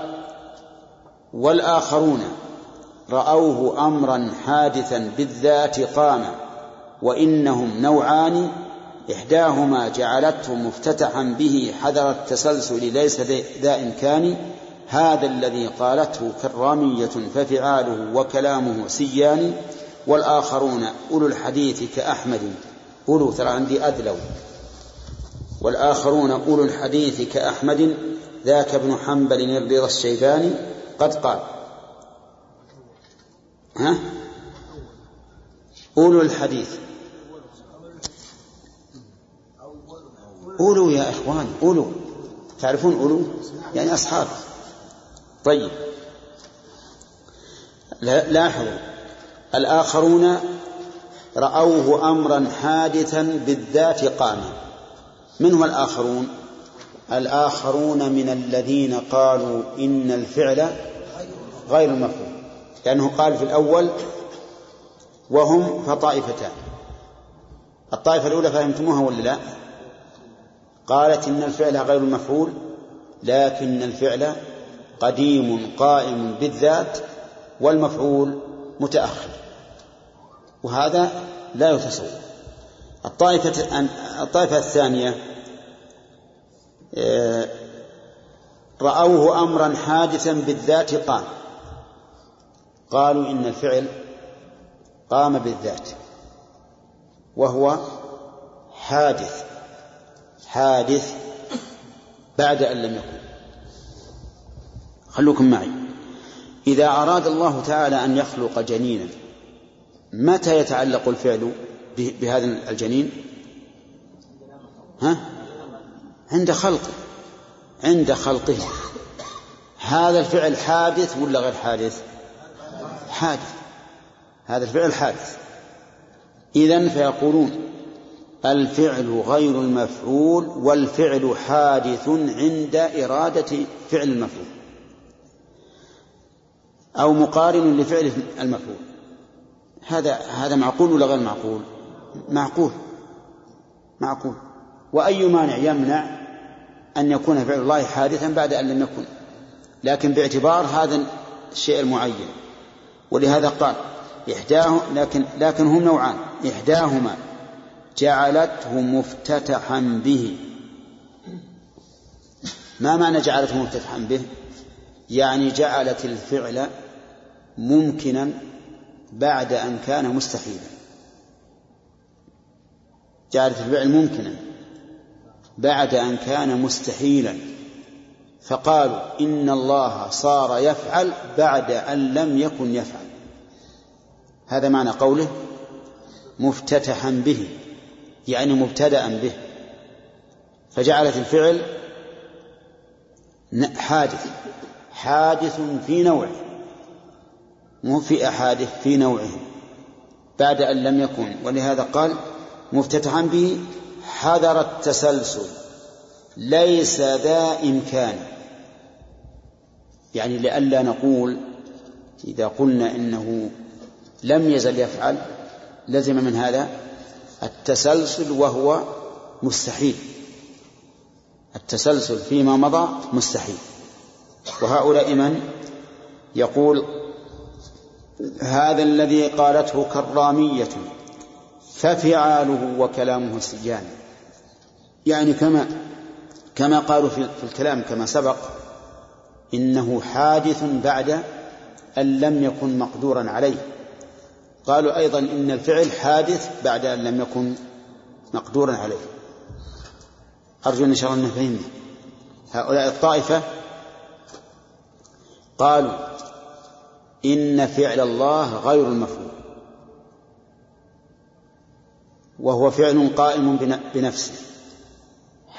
والآخرون رأوه أمرا حادثا بالذات قام وإنهم نوعان إحداهما جعلته مفتتحا به حذر التسلسل ليس ذا إمكان هذا الذي قالته كرامية ففعاله وكلامه سيان والآخرون أولو الحديث كأحمد أولو ترى عندي أدلو. والآخرون أولو الحديث كأحمد ذاك ابن حنبل الرضا الشيباني قد قال. ها؟ أولو الحديث. أولو يا إخوان أولو. تعرفون أولو؟ يعني أصحاب. طيب. لاحظوا. الآخرون رأوه أمرا حادثا بالذات قاما من هو الآخرون؟ الآخرون من الذين قالوا إن الفعل غير مفهوم لأنه قال في الأول وهم فطائفتان. الطائفة الأولى فهمتموها ولا لا؟ قالت إن الفعل غير مفعول لكن الفعل قديم قائم بالذات والمفعول متأخر. وهذا لا يتصور. الطائفة الطائفة الثانية رأوه أمرا حادثا بالذات قام. قالوا إن الفعل قام بالذات وهو حادث حادث بعد أن لم يكن. خلوكم معي. إذا أراد الله تعالى أن يخلق جنينا متى يتعلق الفعل بهذا الجنين؟ ها؟ عند خلقه عند خلقه. هذا الفعل حادث ولا غير حادث؟ حادث. هذا الفعل حادث. إذن فيقولون الفعل غير المفعول والفعل حادث عند إرادة فعل المفعول. أو مقارن لفعل المفعول. هذا هذا معقول ولا غير معقول؟ معقول. معقول. وأي مانع يمنع أن يكون فعل الله حادثا بعد أن لم يكن. لكن باعتبار هذا الشيء المعين. ولهذا قال إحداه لكن لكن هم نوعان. إحداهما جعلته مفتتحا به. ما معنى جعلته مفتتحا به؟ يعني جعلت الفعل ممكنا بعد أن كان مستحيلا. جعلت الفعل ممكنا. بعد أن كان مستحيلا. فقالوا إن الله صار يفعل بعد أن لم يكن يفعل. هذا معنى قوله مفتتحا به يعني مبتدأ به. فجعلت الفعل حادث حادث في نوعه مو في أحادث في نوعه بعد أن لم يكن. ولهذا قال مفتتحا به حذر التسلسل ليس ذا إمكان. يعني لئلا نقول إذا قلنا إنه لم يزل يفعل لزم من هذا التسلسل وهو مستحيل. التسلسل فيما مضى مستحيل. وهؤلاء من؟ يقول هذا الذي قالته كرامية ففعاله وكلامه سجان. يعني كما كما قالوا في الكلام كما سبق إنه حادث بعد أن لم يكن مقدورا عليه. قالوا أيضا إن الفعل حادث بعد أن لم يكن مقدورا عليه. أرجو إن شاء الله أن فهمنا هؤلاء الطائفة قالوا إن فعل الله غير المفعول. وهو فعل قائم بنفسه.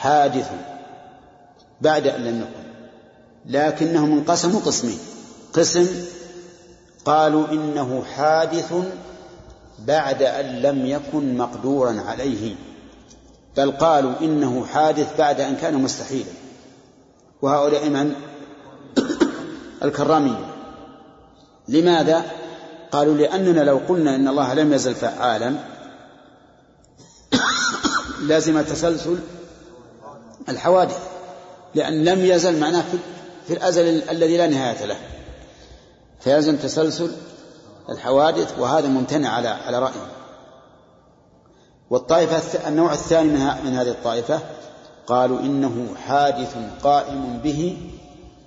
حادث بعد أن لم يكن لكنهم انقسموا قسمين. قسم قالوا إنه حادث بعد أن لم يكن مقدورا عليه بل قالوا إنه حادث بعد أن كان مستحيلا. وهؤلاء من؟ الكرامية لماذا؟ قالوا لأننا لو قلنا إن الله لم يزل فعالا لازم تسلسل الحوادث لأن لم يزل معناه في الأزل الذي لا نهاية له. فيلزم تسلسل الحوادث وهذا ممتنع على على رأيه. والطائفة النوع الثاني من هذه الطائفة قالوا إنه حادث قائم به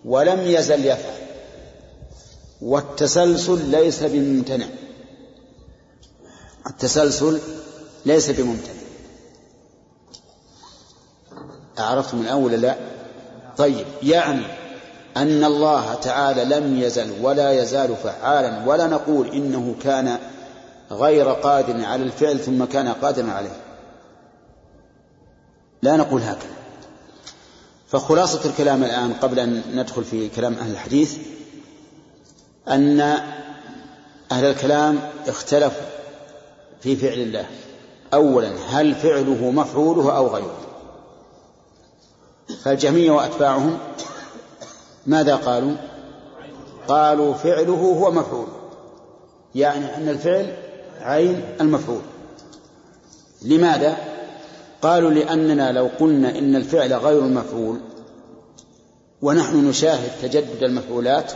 ولم يزل يفعل. والتسلسل ليس بممتنع. التسلسل ليس بممتنع. أعرفتم الأول لا؟ طيب يعني أن الله تعالى لم يزل ولا يزال فعالا ولا نقول إنه كان غير قادر على الفعل ثم كان قادرا عليه. لا نقول هكذا. فخلاصة الكلام الآن قبل أن ندخل في كلام أهل الحديث أن أهل الكلام اختلفوا في فعل الله. أولا هل فعله مفعوله أو غيره؟ فالجميع وأتباعهم ماذا قالوا؟ قالوا فعله هو مفعول. يعني أن الفعل عين المفعول. لماذا؟ قالوا لأننا لو قلنا إن الفعل غير المفعول ونحن نشاهد تجدد المفعولات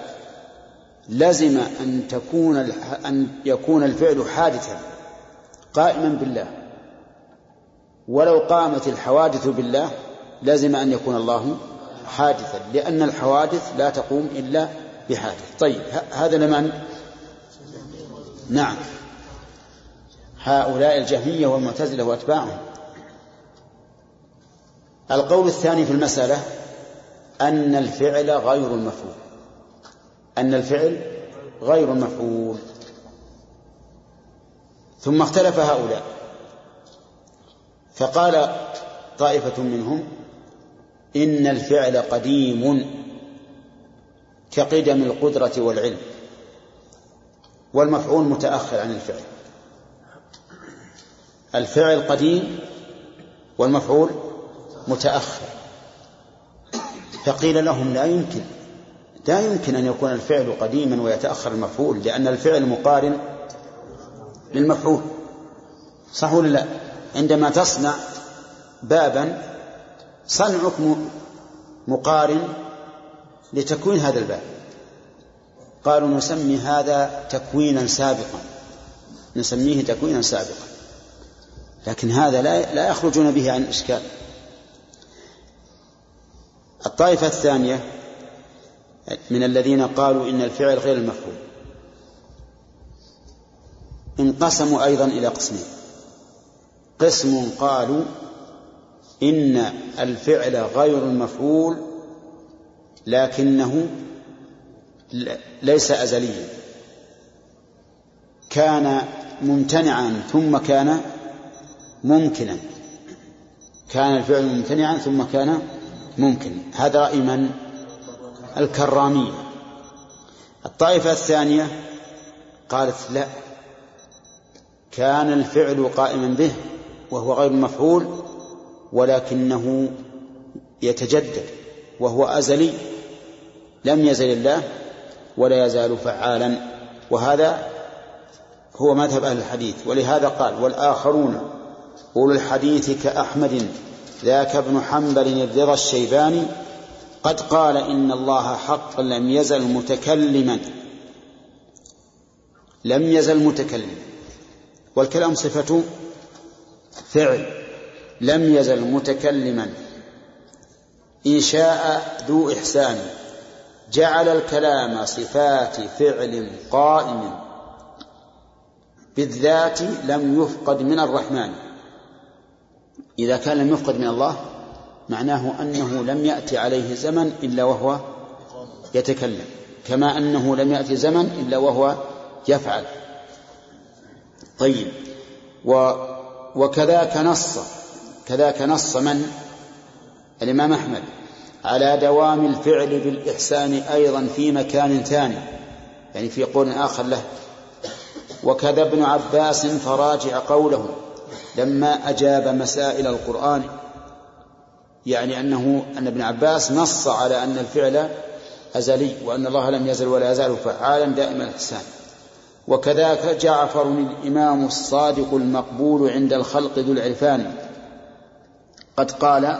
لزم أن تكون أن يكون الفعل حادثا قائما بالله. ولو قامت الحوادث بالله لازم أن يكون الله حادثا لأن الحوادث لا تقوم إلا بحادث. طيب هذا لمن؟ نعم. هؤلاء الجهمية والمعتزلة وأتباعهم. القول الثاني في المسألة أن الفعل غير المفعول. أن الفعل غير المفعول ثم اختلف هؤلاء. فقال طائفة منهم إن الفعل قديم كقدم القدرة والعلم والمفعول متأخر عن الفعل. الفعل قديم والمفعول متأخر. فقيل لهم لا يمكن لا يمكن أن يكون الفعل قديما ويتأخر المفعول لأن الفعل مقارن للمفعول. صح ولا لا؟ عندما تصنع بابا صنعك مقارن لتكوين هذا الباب. قالوا نسمي هذا تكوينا سابقا. نسميه تكوينا سابقا. لكن هذا لا لا يخرجون به عن الإشكال. الطائفة الثانية من الذين قالوا إن الفعل غير المفعول. انقسموا أيضا إلى قسمين. قسم قالوا إن الفعل غير المفعول لكنه ليس أزليا. كان ممتنعا ثم كان ممكنا. كان الفعل ممتنعا ثم كان ممكن. هذا رأي من الكرامية الطائفة الثانية قالت لا. كان الفعل قائما به وهو غير مفعول ولكنه يتجدد وهو أزلي. لم يزل الله ولا يزال فعالا. وهذا هو مذهب أهل الحديث. ولهذا قال والآخرون أولو الحديث كأحمد ذاك ابن حنبل الرضا الشيباني قد قال إن الله حق لم يزل متكلما. لم يزل متكلما. والكلام صفة فعل. لم يزل متكلما. إن شاء ذو إحسان. جعل الكلام صفات فعل قائم. بالذات لم يفقد من الرحمن. إذا كان لم يفقد من الله معناه أنه لم يأتي عليه زمن إلا وهو يتكلم. كما أنه لم يأتي زمن إلا وهو يفعل. طيب. و وكذاك نص. كذاك نص من؟ الإمام أحمد. على دوام الفعل بالإحسان أيضا في مكان ثاني. يعني في قول آخر له وكذا ابن عباس فراجع قوله لما أجاب مسائل القرآن. يعني أنه أن ابن عباس نص على أن الفعل أزلي وأن الله لم يزل ولا يزال فعالا دائما الإحسان. وكذاك جعفر الإمام الصادق المقبول عند الخلق ذو العرفان. قد قال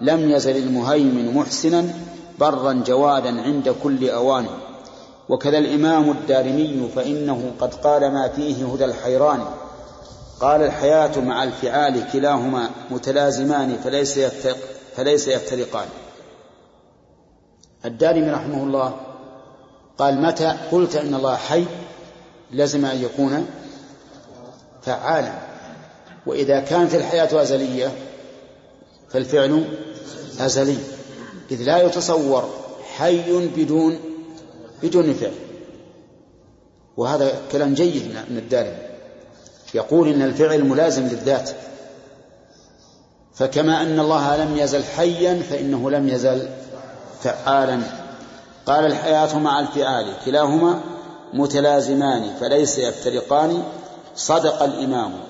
لم يزل المهيمن محسنا برا جوادا عند كل أوان. وكذا الإمام الدارمي فإنه قد قال ما فيه هدى الحيران. قال الحياة مع الفعال كلاهما متلازمان فليس يفترق فليس يفترقان. الدارمي رحمه الله قال متى؟ قلت إن الله حي لازم أن يكون فعالا. وإذا كانت الحياة أزلية فالفعل أزلي. إذ لا يتصور حي بدون بدون فعل. وهذا كلام جيد من الدارمي يقول إن الفعل ملازم للذات. فكما أن الله لم يزل حيا فإنه لم يزل فعالا. قال الحياة مع الفعال كلاهما متلازمان فليس يفترقان. صدق الإمام.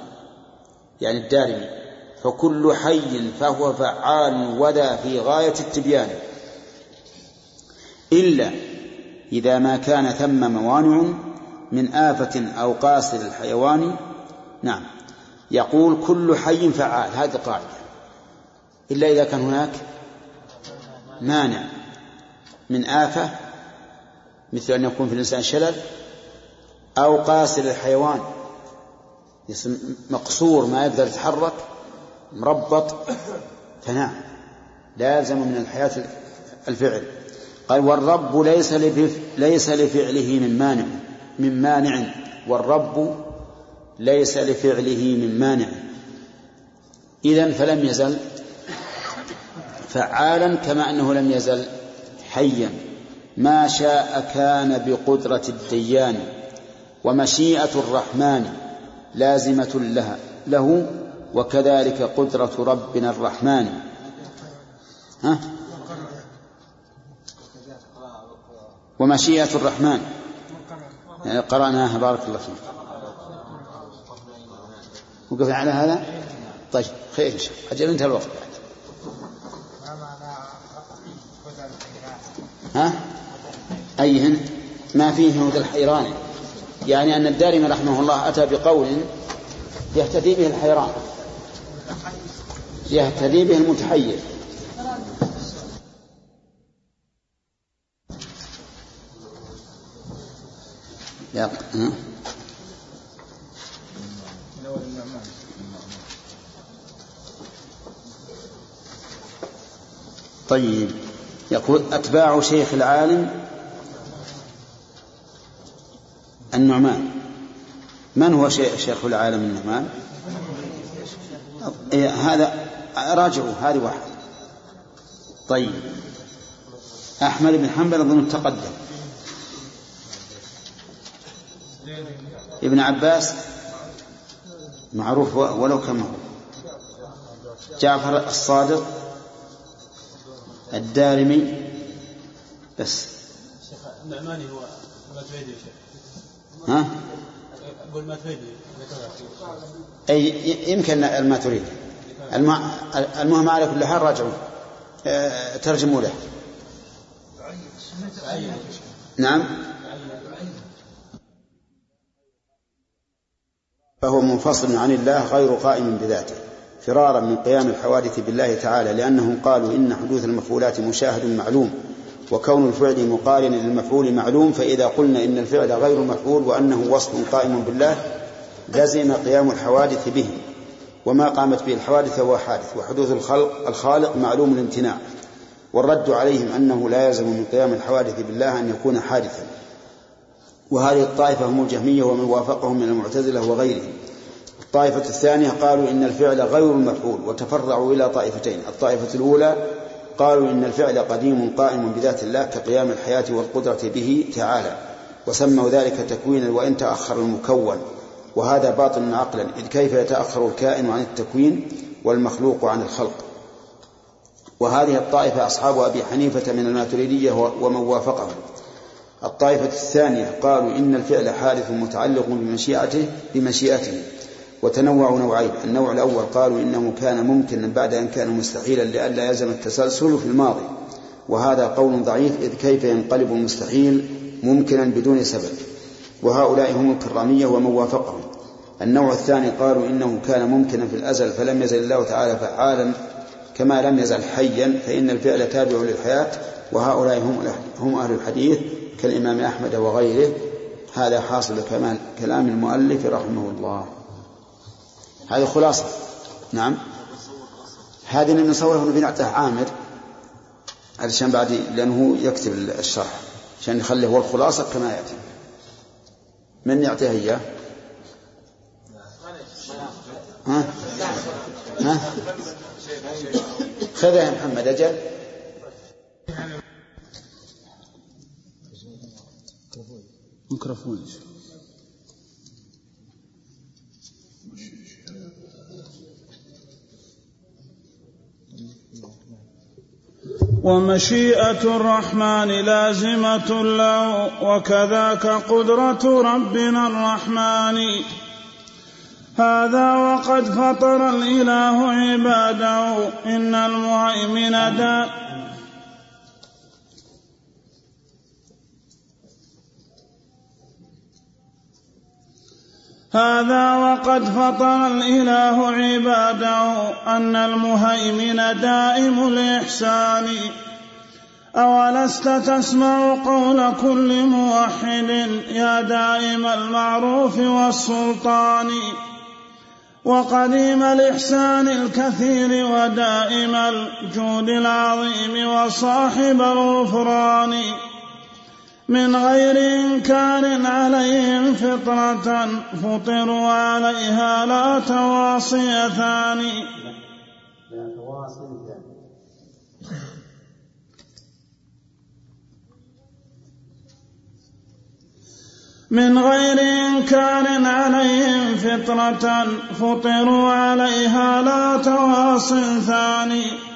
يعني الدارمي. فكل حي فهو فعال وذا في غاية التبيان. إلا إذا ما كان ثم موانع من آفة أو قاصر الحيوان. نعم. يقول كل حي فعال. هذه قاعدة. إلا إذا كان هناك مانع من آفة مثل أن يكون في الإنسان شلل أو قاصر الحيوان. مقصور ما يقدر يتحرك. مربط فنعم لا يلزم من الحياة الفعل. قال والرب ليس ليس لفعله من مانع من مانع. والرب ليس لفعله من مانع. إذا فلم يزل فعالا كما أنه لم يزل حيا. ما شاء كان بقدرة الديان ومشيئة الرحمن لازمة لها له وكذلك قدرة ربنا الرحمن. ها؟ ومشيئة الرحمن. يعني قرأناها بارك الله فيك. وقفنا على هذا؟ طيب خير إن شاء الله. أجل انتهى الوقت بعد. ها؟ أيهن؟ ما فيه هدى الحيران. يعني أن الدارمي رحمه الله أتى بقول يهتدي به الحيران. يهتدي به المتحير. يا؟ طيب. يقول أتباع شيخ العالم النعمان. من هو شيخ العالم النعمان؟ إيه هذا راجعوا هذه واحد. طيب. أحمد بن حنبل أظن تقدم. ابن عباس معروف ولو كما هو. جعفر الصادق الدارمي. بس. النعماني هو ما تريد يا شيخ. ها؟ أقول ما تريد. أي يمكن ما تريد. المهم على كل حال راجعوا. آه، ترجموا له. نعم. فهو منفصل عن الله غير قائم بذاته. فرارا من قيام الحوادث بالله تعالى لأنهم قالوا إن حدوث المفعولات مشاهد معلوم وكون الفعل مقارنا للمفعول معلوم فإذا قلنا إن الفعل غير مفعول وأنه وصف قائم بالله لزم قيام الحوادث به. وما قامت به الحوادث هو حادث وحدوث الخلق الخالق معلوم الامتناع. والرد عليهم أنه لا يلزم من قيام الحوادث بالله أن يكون حادثا. وهذه الطائفة هم الجهمية ومن وافقهم من المعتزلة وغيرهم. الطائفة الثانية قالوا إن الفعل غير المفعول وتفرعوا إلى طائفتين. الطائفة الأولى قالوا إن الفعل قديم قائم بذات الله كقيام الحياة والقدرة به تعالى وسموا ذلك تكوينا وإن تأخر المكون. وهذا باطل عقلا إذ كيف يتأخر الكائن عن التكوين والمخلوق عن الخلق؟ وهذه الطائفة أصحاب أبي حنيفة من الماتريدية ومن وافقهم. الطائفة الثانية قالوا إن الفعل حادث متعلق بمشيئته بمشيئته وتنوعوا نوعين. النوع الأول قالوا إنه كان ممكنا بعد أن كان مستحيلا لئلا يلزم التسلسل في الماضي. وهذا قول ضعيف إذ كيف ينقلب المستحيل ممكنا بدون سبب. وهؤلاء هم الكرامية ومن وافقهم. النوع الثاني قالوا إنه كان ممكنا في الأزل فلم يزل الله تعالى فعالا كما لم يزل حيا فإن الفعل تابع للحياة وهؤلاء هم هم أهل الحديث كالإمام أحمد وغيره. هذا حاصل كمال كلام المؤلف رحمه الله. هذه خلاصة. نعم. هذه اللي نصوره نبي نعطيه عامر. علشان بعد لأنه يكتب الشرح عشان يخليه هو الخلاصة كما يأتي. من يعطيها إياه ها؟ ها؟ خذها يا محمد أجل ميكروفون ومشيئة الرحمن لازمة له وكذاك قدرة ربنا الرحمن. هذا وقد فطر الإله عباده إن المهيمن دا هذا وقد فطر الإله عباده أن المهيمن دائم الإحسان. أولست تسمع قول كل موحد يا دائم المعروف والسلطان؟ وقديم الإحسان الكثير ودائم الجود العظيم وصاحب الغفران. من غير إنكار عليهم فطرة فطروا عليها لا تواصي ثاني. من غير إنكار عليهم فطرة فطروا عليها لا تواص ثاني.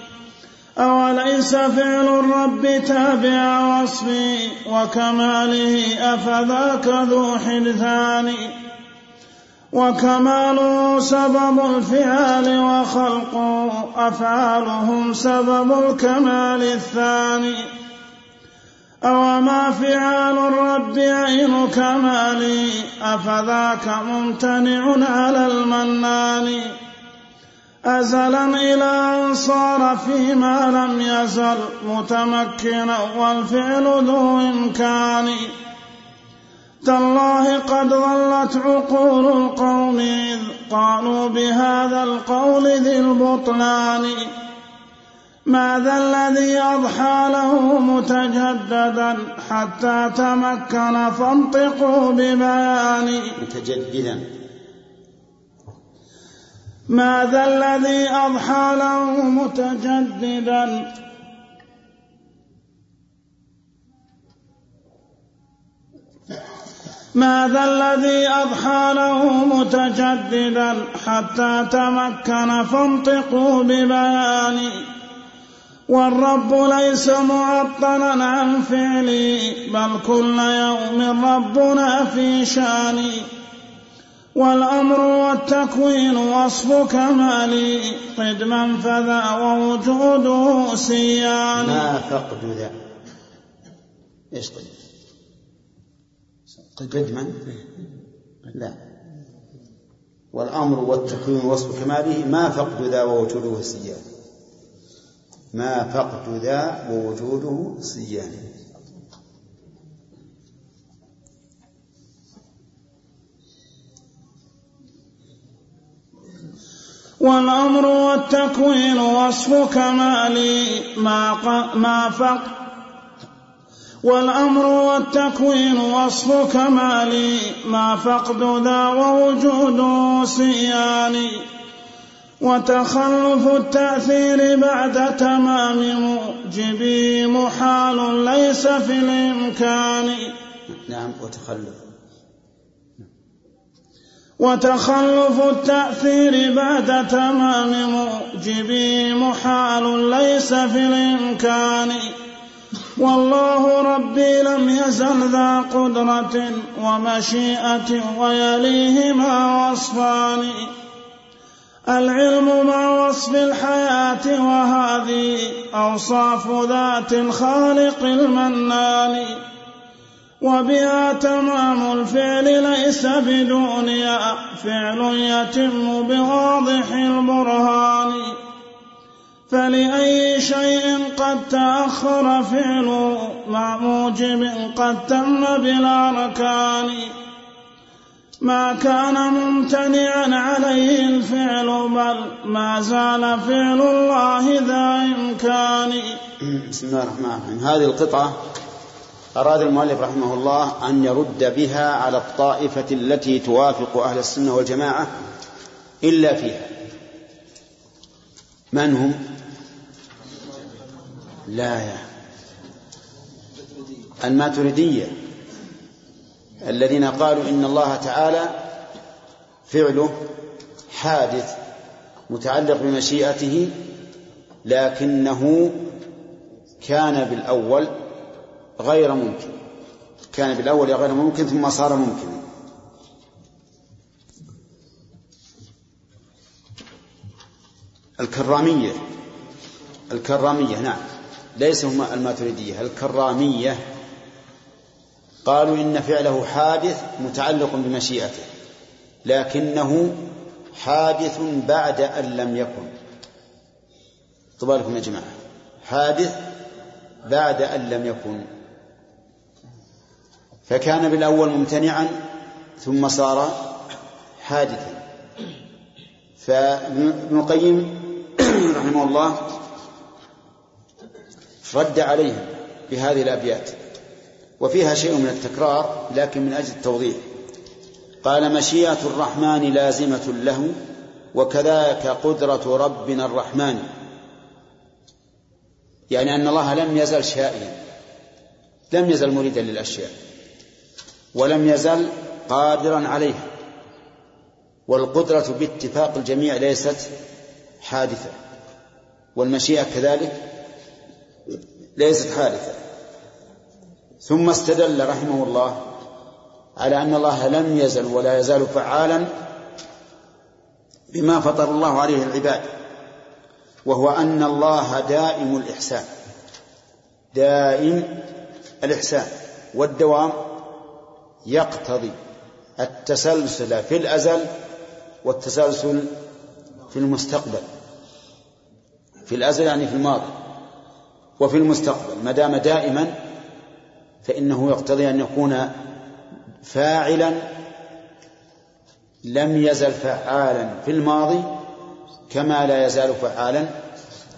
أوليس فعل الرب تابع وصفي وكماله أفذاك ذو حدثان وكماله سبب الفعال وخلقه أفعالهم سبب الكمال الثاني؟ أوما فعال الرب عين كمالي أفذاك ممتنع على المنان؟ أزلا إلى أن صار فيما لم يزل متمكنا والفعل ذو إمكان. تالله قد ضلت عقول القوم إذ قالوا بهذا القول ذي البطلان. ماذا الذي أضحى له متجددا حتى تمكن فانطقوا ببيان؟ متجددا. ماذا الذي أضحى له متجددا؟ ماذا الذي أضحى له متجددا؟ حتى تمكن فانطقوا ببيان. والرب ليس معطلا عن فعلي بل كل يوم ربنا في شان والأمر والتكوين وصف كمالي قدما فذا ووجوده سيان. ما فقد ذا. إيش قد؟ قدما؟ لا. والأمر والتكوين وصف كماله ما فقد ذا ووجوده سيان. ما فقد ذا ووجوده سيان. والأمر والتكوين وصف كمالي ما, ق... ما فق والأمر والتكوين وصف كمالي ما فقد ذا ووجود سيان. وتخلف التأثير بعد تمام موجبي محال ليس في الإمكان. نعم وتخلف. وتخلف التأثير بعد تمام موجبي محال ليس في الإمكان. والله ربي لم يزل ذا قدرة ومشيئة ويليهما وصفان. العلم مع وصف الحياة وهذه أوصاف ذات الخالق المنان. وبها تمام الفعل ليس بدونها فعل يتم بواضح البرهان. فلأي شيء قد تأخر فعله مع موجب قد تم بالأركان ما كان ممتنعا عليه الفعل بل ما زال فعل الله ذا إمكان. بسم الله الرحمن الرحيم. هذه القطعة أراد المؤلف رحمه الله أن يرد بها على الطائفة التي توافق أهل السنة والجماعة إلا فيها. من هم؟ لا يا. الماتريدية. الذين قالوا إن الله تعالى فعله حادث متعلق بمشيئته لكنه كان بالأول غير ممكن. كان بالأول غير ممكن ثم صار ممكنا الكرامية. الكرامية نعم. ليس هم الماتريدية الكرامية. قالوا إن فعله حادث متعلق بمشيئته لكنه حادث بعد أن لم يكن. طبالكم يا جماعة. حادث بعد أن لم يكن. فكان بالأول ممتنعا ثم صار حادثا. فابن القيم رحمه الله رد عليهم بهذه الأبيات. وفيها شيء من التكرار لكن من أجل التوضيح. قال مشيئة الرحمن لازمة له وكذاك قدرة ربنا الرحمن. يعني أن الله لم يزل شائيا لم يزل مريدا للأشياء. ولم يزل قادرا عليها. والقدرة باتفاق الجميع ليست حادثة والمشيئة كذلك ليست حادثة. ثم استدل رحمه الله على أن الله لم يزل ولا يزال فعالا بما فطر الله عليه العباد وهو أن الله دائم الإحسان دائم الإحسان والدوام يقتضي التسلسل في الأزل والتسلسل في المستقبل. في الأزل يعني في الماضي وفي المستقبل. ما دام دائما فإنه يقتضي أن يكون فاعلا لم يزل فعالا في الماضي كما لا يزال فعالا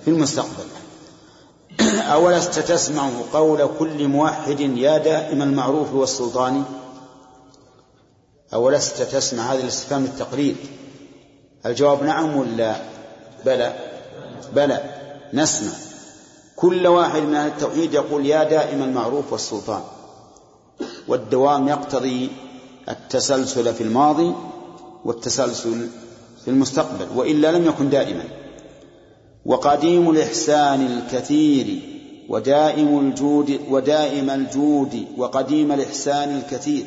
في المستقبل. أولست تسمع قول كل موحد يا دائم المعروف والسلطان أولست تسمع هذا الاستفهام التقرير الجواب نعم ولا بلى؟ بلى. نسمع. كل واحد من أهل التوحيد يقول يا دائم المعروف والسلطان. والدوام يقتضي التسلسل في الماضي والتسلسل في المستقبل وإلا لم يكن دائما. وقديم الإحسان الكثير ودائم الجود ودائم الجود وقديم الإحسان الكثير.